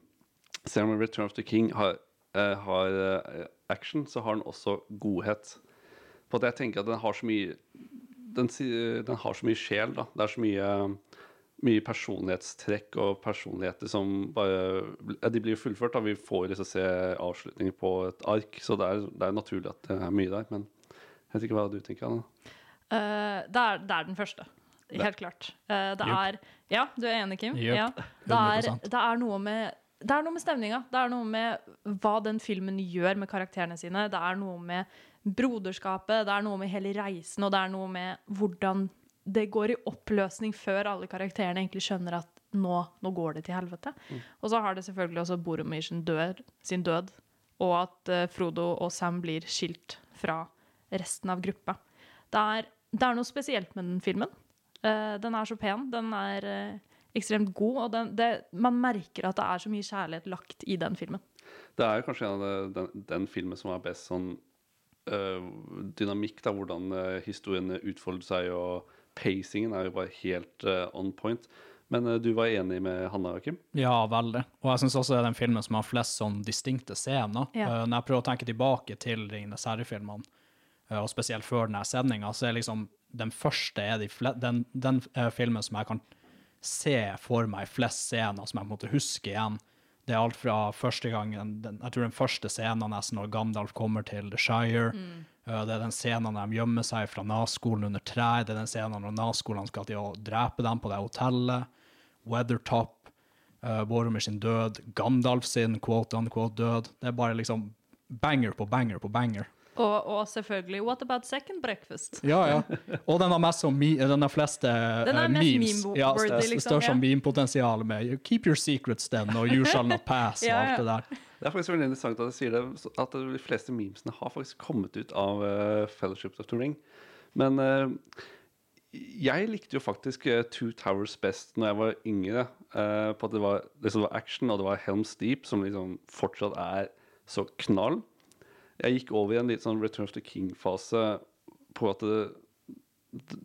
selv om Return of the King har, har action, så har den også godhet. På at jeg tenker at den har så mye den, den har så mye sjel, da. Det er så mye mye personlighetstrekk og personligheter som bare ja, De blir jo fullført. da, Vi får liksom se avslutninger på et ark, så det er, det er naturlig at det er mye der. Men jeg vet ikke hva du tenker, Anna. Uh, det, er, det er den første. Helt klart. Uh, det yep. er Ja, du er enig, Kim? Yep. Ja. Det, er, det er noe med det er noe med stemninga. Det er noe med hva den filmen gjør med karakterene sine. Det er noe med broderskapet, det er noe med hele reisen, og det er noe med hvordan det går i oppløsning før alle karakterene egentlig skjønner at nå, nå går det til helvete. Mm. Og så har det selvfølgelig også Boromir sin død, sin død og at uh, Frodo og Sam blir skilt fra resten av gruppa. Det er, det er noe spesielt med den filmen. Uh, den er så pen. Den er uh, ekstremt god, og den, det, man merker at det er så mye kjærlighet lagt i den filmen. Det er kanskje en av de- den, den filmen som er best sånn dynamikk, da, hvordan historiene utfolder seg, og pacingen er jo bare helt øh, on point. Men øh, du var enig med Hanna, Kim? Ja, veldig. Og jeg syns også det er den filmen som har flest sånn distinkte scener. Ja. Eh, når jeg prøver å tenke tilbake til Ringenes herre-filmene, eh, og spesielt før denne sendinga, så er liksom den første er de fle den, den eh, filmen som jeg kan se for meg flest scener som jeg på en måte husker igjen. Det er alt fra første gangen, den, jeg tror den første scenen nesten når Gandalf kommer til The Shire. Mm. Eh, Det er den scenen når de gjemmer seg fra Nas-skolen under trær. Det er den scenen når Nas-skolen skal til å drepe dem på det hotellet. Weathertop, uh, Boromir sin død, Gandalf sin quote-unquote død. Det er bare liksom banger på banger på banger. Og, og selvfølgelig What about second breakfast? Ja, ja. Og den har mest som mi- den har fleste Den eh, mest memes. meme-worthy, ja, liksom, Det største ja. meme-potensial med Keep your secrets then, og You shall not pass, og Ja, alt det der. Det er faktisk veldig interessant at du sier det, at de fleste memesene har faktisk kommet ut av uh, Fellowship of the Ring. Men uh, jeg likte jo faktisk uh, Two Towers best når jeg var yngre. på at det var, det var action, og det var Helms Deep, som liksom fortsatt er så knall. Jeg gikk over i en litt sånn Return of the King-fase på at det,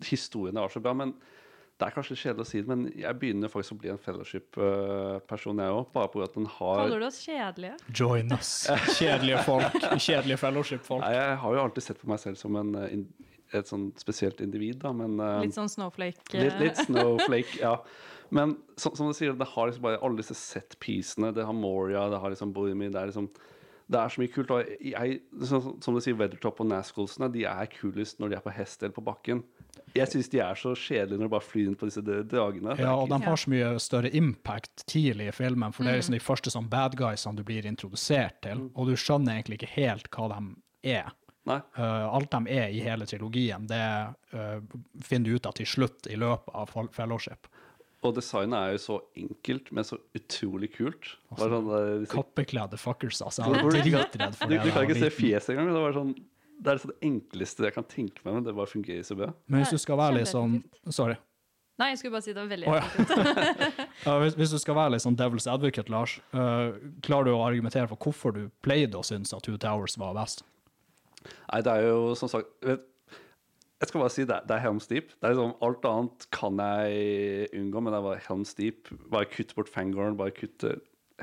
historiene var så bra. Men det er kanskje kjedelig å si det, men jeg begynner faktisk å bli en fellowship-person, jeg òg. Bare på at den har Kaller du oss kjedelige? Join us. Kjedelige folk. Kjedelige fellowship-folk. Jeg har jo alltid sett på meg selv som en, eh, et sånn spesielt individ, da, men eh, Litt sånn snowflake. litt, litt snowflake, ja. Men som, som du sier, det har liksom bare alle disse set-piecene. Det har Moria, det har liksom Boromir. Det er liksom det er så mye kult. Og jeg, som, som du sier, Weathertop og Nascolsene de er kulest når de er på hest eller på bakken. Jeg syns de er så kjedelige når de bare flyr inn på disse dagene. Ja, og de har så mye større impact tidlig i filmen, for det er Mm. liksom de første sånn bad guysene du blir introdusert til, og du skjønner egentlig ikke helt hva de er. Uh, alt de er i hele trilogien, det uh, finner du ut av til slutt i løpet av Fellowship. Og designet er jo så enkelt, men så utrolig kult. Bare sånn, eh, Kappekledde fuckers, altså. Jeg er du- dritredd for du, det. Du da kan ikke se fjeset engang. Det, var sånn, det er liksom det enkleste jeg kan tenke meg, men det bare fungerer så bra. Men hvis du skal være litt sånn Sorry. Nei, jeg skulle bare si det var veldig effektivt. Oh. Ja, hvis, hvis du skal være litt sånn devil's advocate, Lars, uh, klarer du å argumentere for hvorfor du pleide å synes at Two Towers var best? Nei, det er jo som sagt vet, Jeg skal bare si det, det er Helms Deep. Det er liksom, alt annet kan jeg unngå, men det er bare Helms Deep. Bare kutt bort Fangorn. Bare kutt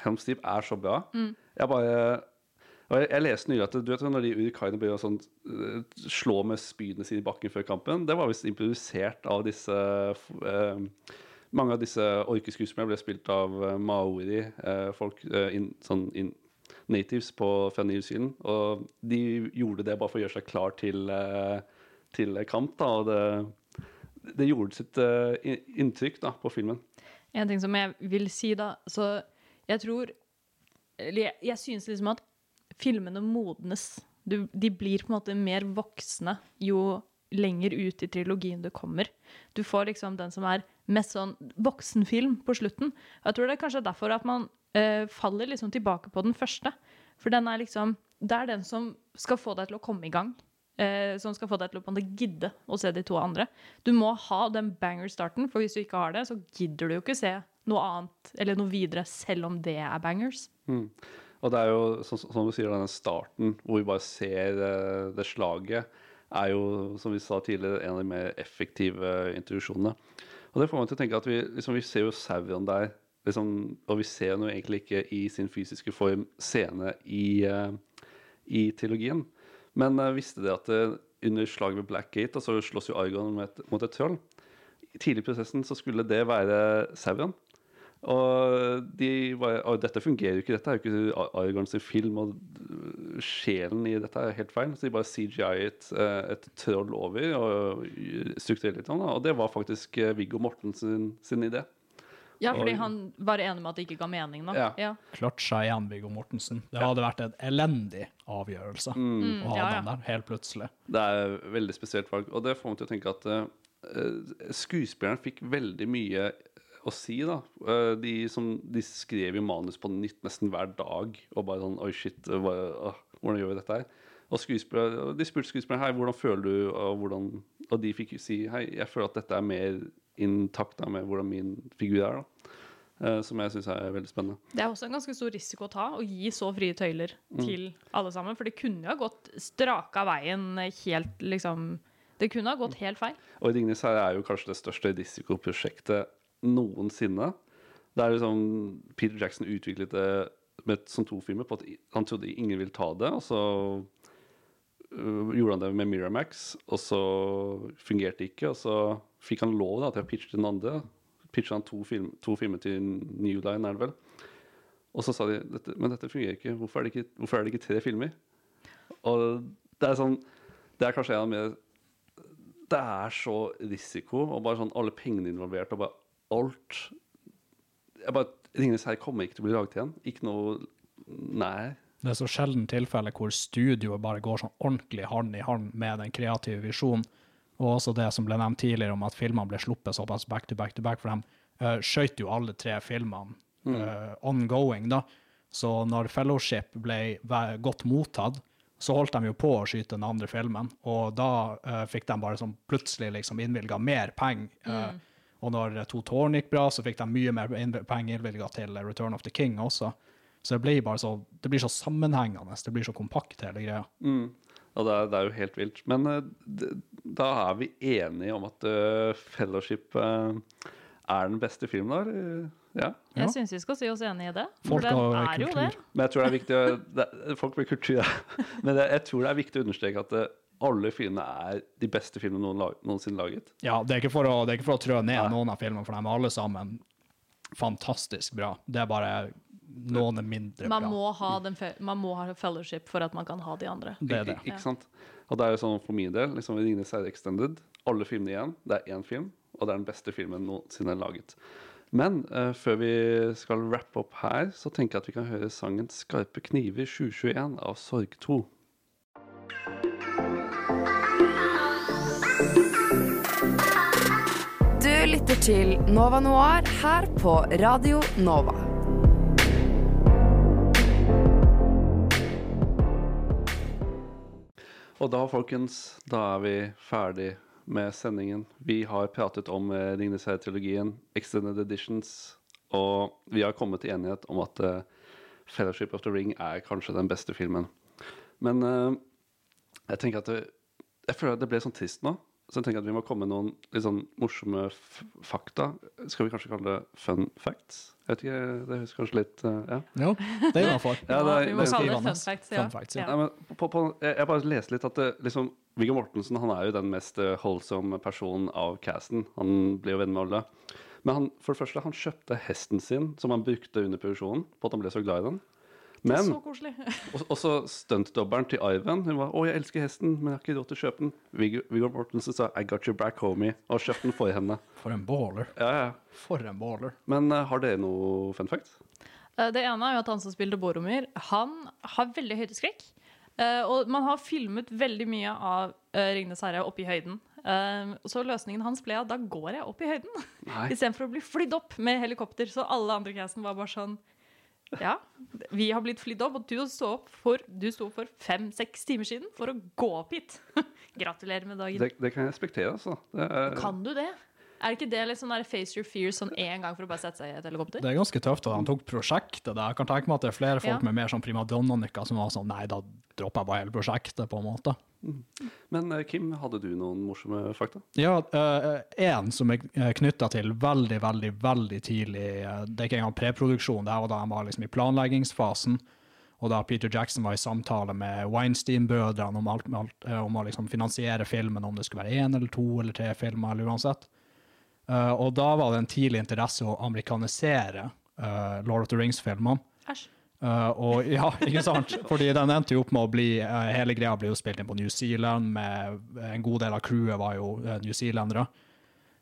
Helms Deep er så bra. Mm. Jeg bare og jeg, jeg leste nylig at du vet når de urikaine begynner å sånn, eh, slå med spydene sine i bakken før kampen, det var visst improdusert av disse eh, Mange av disse orkeskuespillerne ble spilt av eh, maori, eh, eh, inn, sånn in, natives på, fra New Zealand. Og de gjorde det bare for å gjøre seg klar til, eh, til kamp, da. Og det, det gjorde sitt eh, inntrykk da, på filmen. En ting som jeg vil si, da Så jeg tror jeg, jeg synes liksom at filmene modnes. Du, de blir på en måte mer voksne jo lenger ut i trilogien du kommer. Du får liksom den som er mest sånn voksenfilm på slutten. Jeg tror det er kanskje derfor at man eh, faller liksom tilbake på den første. For den er liksom Det er den som skal få deg til å komme i gang. Eh, som skal få deg til å gidde å se de to andre. Du må ha den banger-starten, for hvis du ikke har det, så gidder du jo ikke se noe annet eller noe videre, selv om det er bangers. Mm. Og det er jo, som, som du sier, denne starten hvor vi bare ser det, det slaget, er jo, som vi sa tidligere, en av de mer effektive introduksjonene. Og det får meg til å tenke at vi, liksom, vi ser jo Sauron der, liksom, og vi ser henne egentlig ikke i sin fysiske form scene i, uh, i trilogien. Men uh, visste dere at det, under slaget ved Blackgate, så slåss jo Argon med et, mot et troll. tidlig i prosessen så skulle det være Sauron. Og de var Og dette fungerer jo ikke. Dette er jo ikke Aragorn sin film, og sjelen i dette er helt feil. Så de bare CGI-et eh, et troll over og strukturerte litt. sånn. Og det var faktisk eh, Viggo Mortensen sin idé. Ja, fordi han var enig med at det ikke ga mening, da. Ja. Ja. Kløtsja igjen Viggo Mortensen. Det hadde vært en elendig avgjørelse Mm. å ha ja, ja. den der, helt plutselig. Det er et veldig spesielt valg. Og det får meg til å tenke at uh, skuespilleren fikk veldig mye å si, da. Eh, de, som, de skrev jo manus på nytt nesten hver dag. Og bare sånn Oi, shit, hva, åh, hvordan gjør vi dette her? Og de spurte skuespillerne hei, hvordan føler du, og, hvordan, og de fikk jo si hei, jeg føler at dette er mer intakt da, med hvordan min figur er. da. Eh, som jeg syns er veldig spennende. Det er også en ganske stor risiko å ta, å gi så frie tøyler Mm. til alle sammen. For det kunne jo ha gått straka veien helt, liksom Det kunne ha gått helt feil. Og 'Ringenes her er jo kanskje det største risikoprosjektet noensinne. Det er liksom Peter Jackson utviklet det med, som to filmer på at han trodde ingen ville ta det, og så øh, gjorde han det med Miramax, og så fungerte det ikke, og så fikk han lov da, til å pitche den andre. Pitchet han to, film, to filmer til New Line, er det vel. Og så sa de dette, men dette fungerer ikke. Hvorfor er det ikke, hvorfor er det ikke tre filmer? Og det er sånn Det er kanskje en av mer Det er så risiko, og bare sånn alle pengene involvert, og bare alt jeg bare, 'Ringenes herre' kommer ikke til å bli laget igjen. Ikke noe Nei. Det er så sjelden tilfelle hvor studioet bare går sånn ordentlig hånd i hånd med den kreative visjonen. Og også det som ble nevnt tidligere om at filmene ble sluppet såpass back to back to back, for de uh, skjøt jo alle tre filmene uh, ongoing, da. Så når Fellowship ble godt mottatt, så holdt de jo på å skyte den andre filmen, og da uh, fikk de bare sånn plutselig liksom innvilga mer penger. Uh, Mm. Og når To tårn gikk bra, så fikk de mye mer penger innvilga til Return of the King også. Så det blir bare så, det blir så sammenhengende, det blir så kompakt, hele greia. Mm. Og det er, det er jo helt vilt. Men eh, d- da er vi enige om at uh, Fellowship uh, er den beste filmen, da? Ja. Jeg syns vi skal si oss enig i det. Folk for den og er jo det. Men jeg tror det er viktig å, det, Folk med kultur, ja. Men det, jeg tror det er viktig å understreke at alle filmene er de beste filmene noen lag, noensinne laget. Ja, det er ikke for å, det er ikke for å trø ned noen av filmene, for de er alle sammen fantastisk bra. Det er bare noen er mindre Man bra. må, ha den, fe- man må ha fellowship for at man kan ha de andre. Det er det. Ikke sant? Og det er jo sånn for min del, liksom Ringenes herre extended, alle filmene igjen, det er én film, og det er den beste filmen noensinne laget. Men uh, før vi skal wrappe opp her, så tenker jeg at vi kan høre sangen 'Skarpe kniver 2021' av Sorg 2. lytter til Nova Noir her på Radio Nova. Og da, folkens, da er vi ferdig med sendingen. Vi har pratet om Ringnes herre-trilogien, Extended Editions, og vi har kommet til enighet om at eh, Fellowship of the Ring er kanskje den beste filmen. Men uh, jeg tenker at det, Jeg føler at det ble sånn trist nå. Så jeg tenker at vi må komme med noen litt sånn morsomme f fakta. Skal vi kanskje kalle det fun facts? Jeg vet ikke, Det høres kanskje litt uh, Ja. Jo, det er innafor. Ja, det Vi må det kalle det fun facts, ja. Fun facts, ja. Nei, men på, på, jeg, bare leste litt at det, liksom, Viggo Mortensen han er jo den mest eh, holdsomme personen av casten. Han blir jo venn med alle. Men han, for det første, han kjøpte hesten sin, som han brukte under produksjonen, på at han ble så glad i den. Men så koselig. og, og så stuntdobberen til Ivan. Hun var 'Å, jeg elsker hesten, men jeg har ikke råd til å kjøpe den'. Viggo, Viggo Mortensen sa 'I got your back, homie', og kjøpte den for henne. For en baller. Ja, ja. For en baller. Men uh, har dere noe fun fact? Eh, Det ene er jo at han som spilte Boromir, han har veldig høydeskrekk. Uh, og man har filmet veldig mye av uh, 'Ringenes herre' oppe i høyden. Uh, så løsningen hans ble at da går jeg opp i høyden, istedenfor å bli flydd opp med helikopter. Så alle andre casten var bare sånn Ja, vi har blitt flydd opp, og du sto opp for, for fem-seks timer siden for å gå opp hit. Gratulerer med dagen. Det, det kan jeg respektere, altså. Det er, Kan du det? Er ikke det litt sånn der face your fears sånn én gang for å bare sette seg i et helikopter? Det er ganske tøft at han tok prosjektet. der. Jeg kan tenke meg at det er flere folk Ja. med mer sånn primadonna-nykker som var sånn Nei, da dropper jeg bare hele prosjektet, på en måte. Men eh, Kim, hadde du noen morsomme fakta? Ja, én som er knytta til veldig, veldig, veldig tidlig eh, Det er ikke engang preproduksjon, det her var da han var liksom i planleggingsfasen. Og da Peter Jackson var i samtale med Weinstein-brødrene om, alt, med alt, eh, om å liksom finansiere filmen, om det skulle være én eller to eller tre filmer, eller uansett. Eh, og da var det en tidlig interesse å amerikanisere uh, Lord of the Rings-filmene. Eh, og ja, ikke sant? Fordi den endte jo opp med å bli uh, Hele greia ble jo spilt inn på New Zealand, med en god del av crewet var jo uh, newzealendere.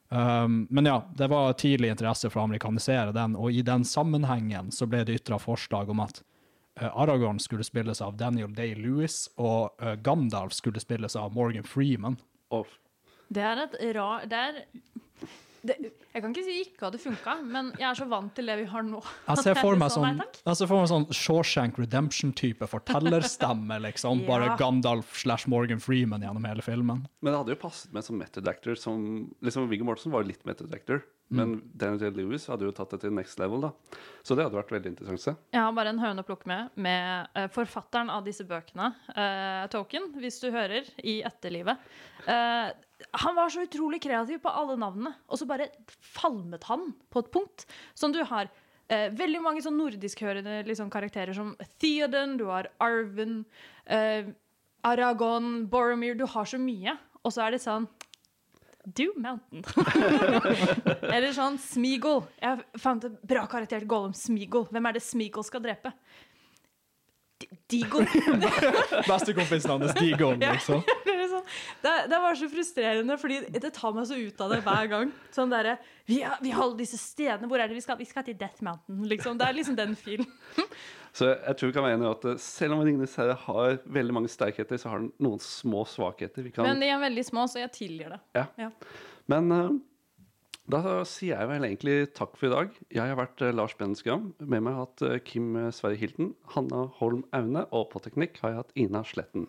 Um, men ja, det var tidlig interesse for å amerikanisere den, og i den sammenhengen så ble det ytra forslag om at Aragorn skulle spilles av Daniel Day-Lewis, og Gandalf skulle spilles av Morgan Freeman. Det er et rar Det er det, Jeg kan ikke si ikke hadde funka, men jeg er så vant til det vi har nå. Jeg ser for meg Så sånn, jeg ser for meg sånn Shawshank Redemption-type fortellerstemme, liksom. Ja. Bare Gandalf slash Morgan Freeman gjennom hele filmen. Men det hadde jo passet med som method actor. Som, liksom Viggo Mortensen var jo litt method actor. Men Daniel J. Lewis hadde jo tatt det til next level, da. Så det hadde vært veldig interessant se. Jeg har bare en høne å plukke med med uh, forfatteren av disse bøkene, uh, Token, hvis du hører, i etterlivet. Uh, han var så utrolig kreativ på alle navnene, og så bare falmet han på et punkt. Som du har eh, veldig mange sånn nordiskhørende liksom, karakterer som Theoden, du har Arven, eh, Aragon, Boromir Du har så mye. Og så er det sånn Do Mountain. Eller sånn Smeagol. Jeg fant et bra karakter til Gollum. Smeagol. Hvem er det Smeagol skal drepe? D- Deagle. Bestekompisen hans, Digon, liksom. det, sånn. det, var så frustrerende, fordi det tar meg så ut av det hver gang. Sånn derre vi, har- vi har alle disse stedene, hvor er det vi skal? Vi skal til Death Mountain, liksom. Det er liksom den filen. Så jeg tror vi kan være enige at eh, selv om Ringenes herre har veldig mange sterkheter, så har den noen små svakheter. Vi kan, Men de er veldig små, så jeg tilgir det. Ja. Ja. Men eh, da sier jeg vel egentlig takk for i dag. Jeg har vært Lars Lars Benskram. Med meg har jeg hatt eh, Kim Sverre Hilton, Hanna Holm Aune, og på teknikk har jeg hatt Ina Sletten.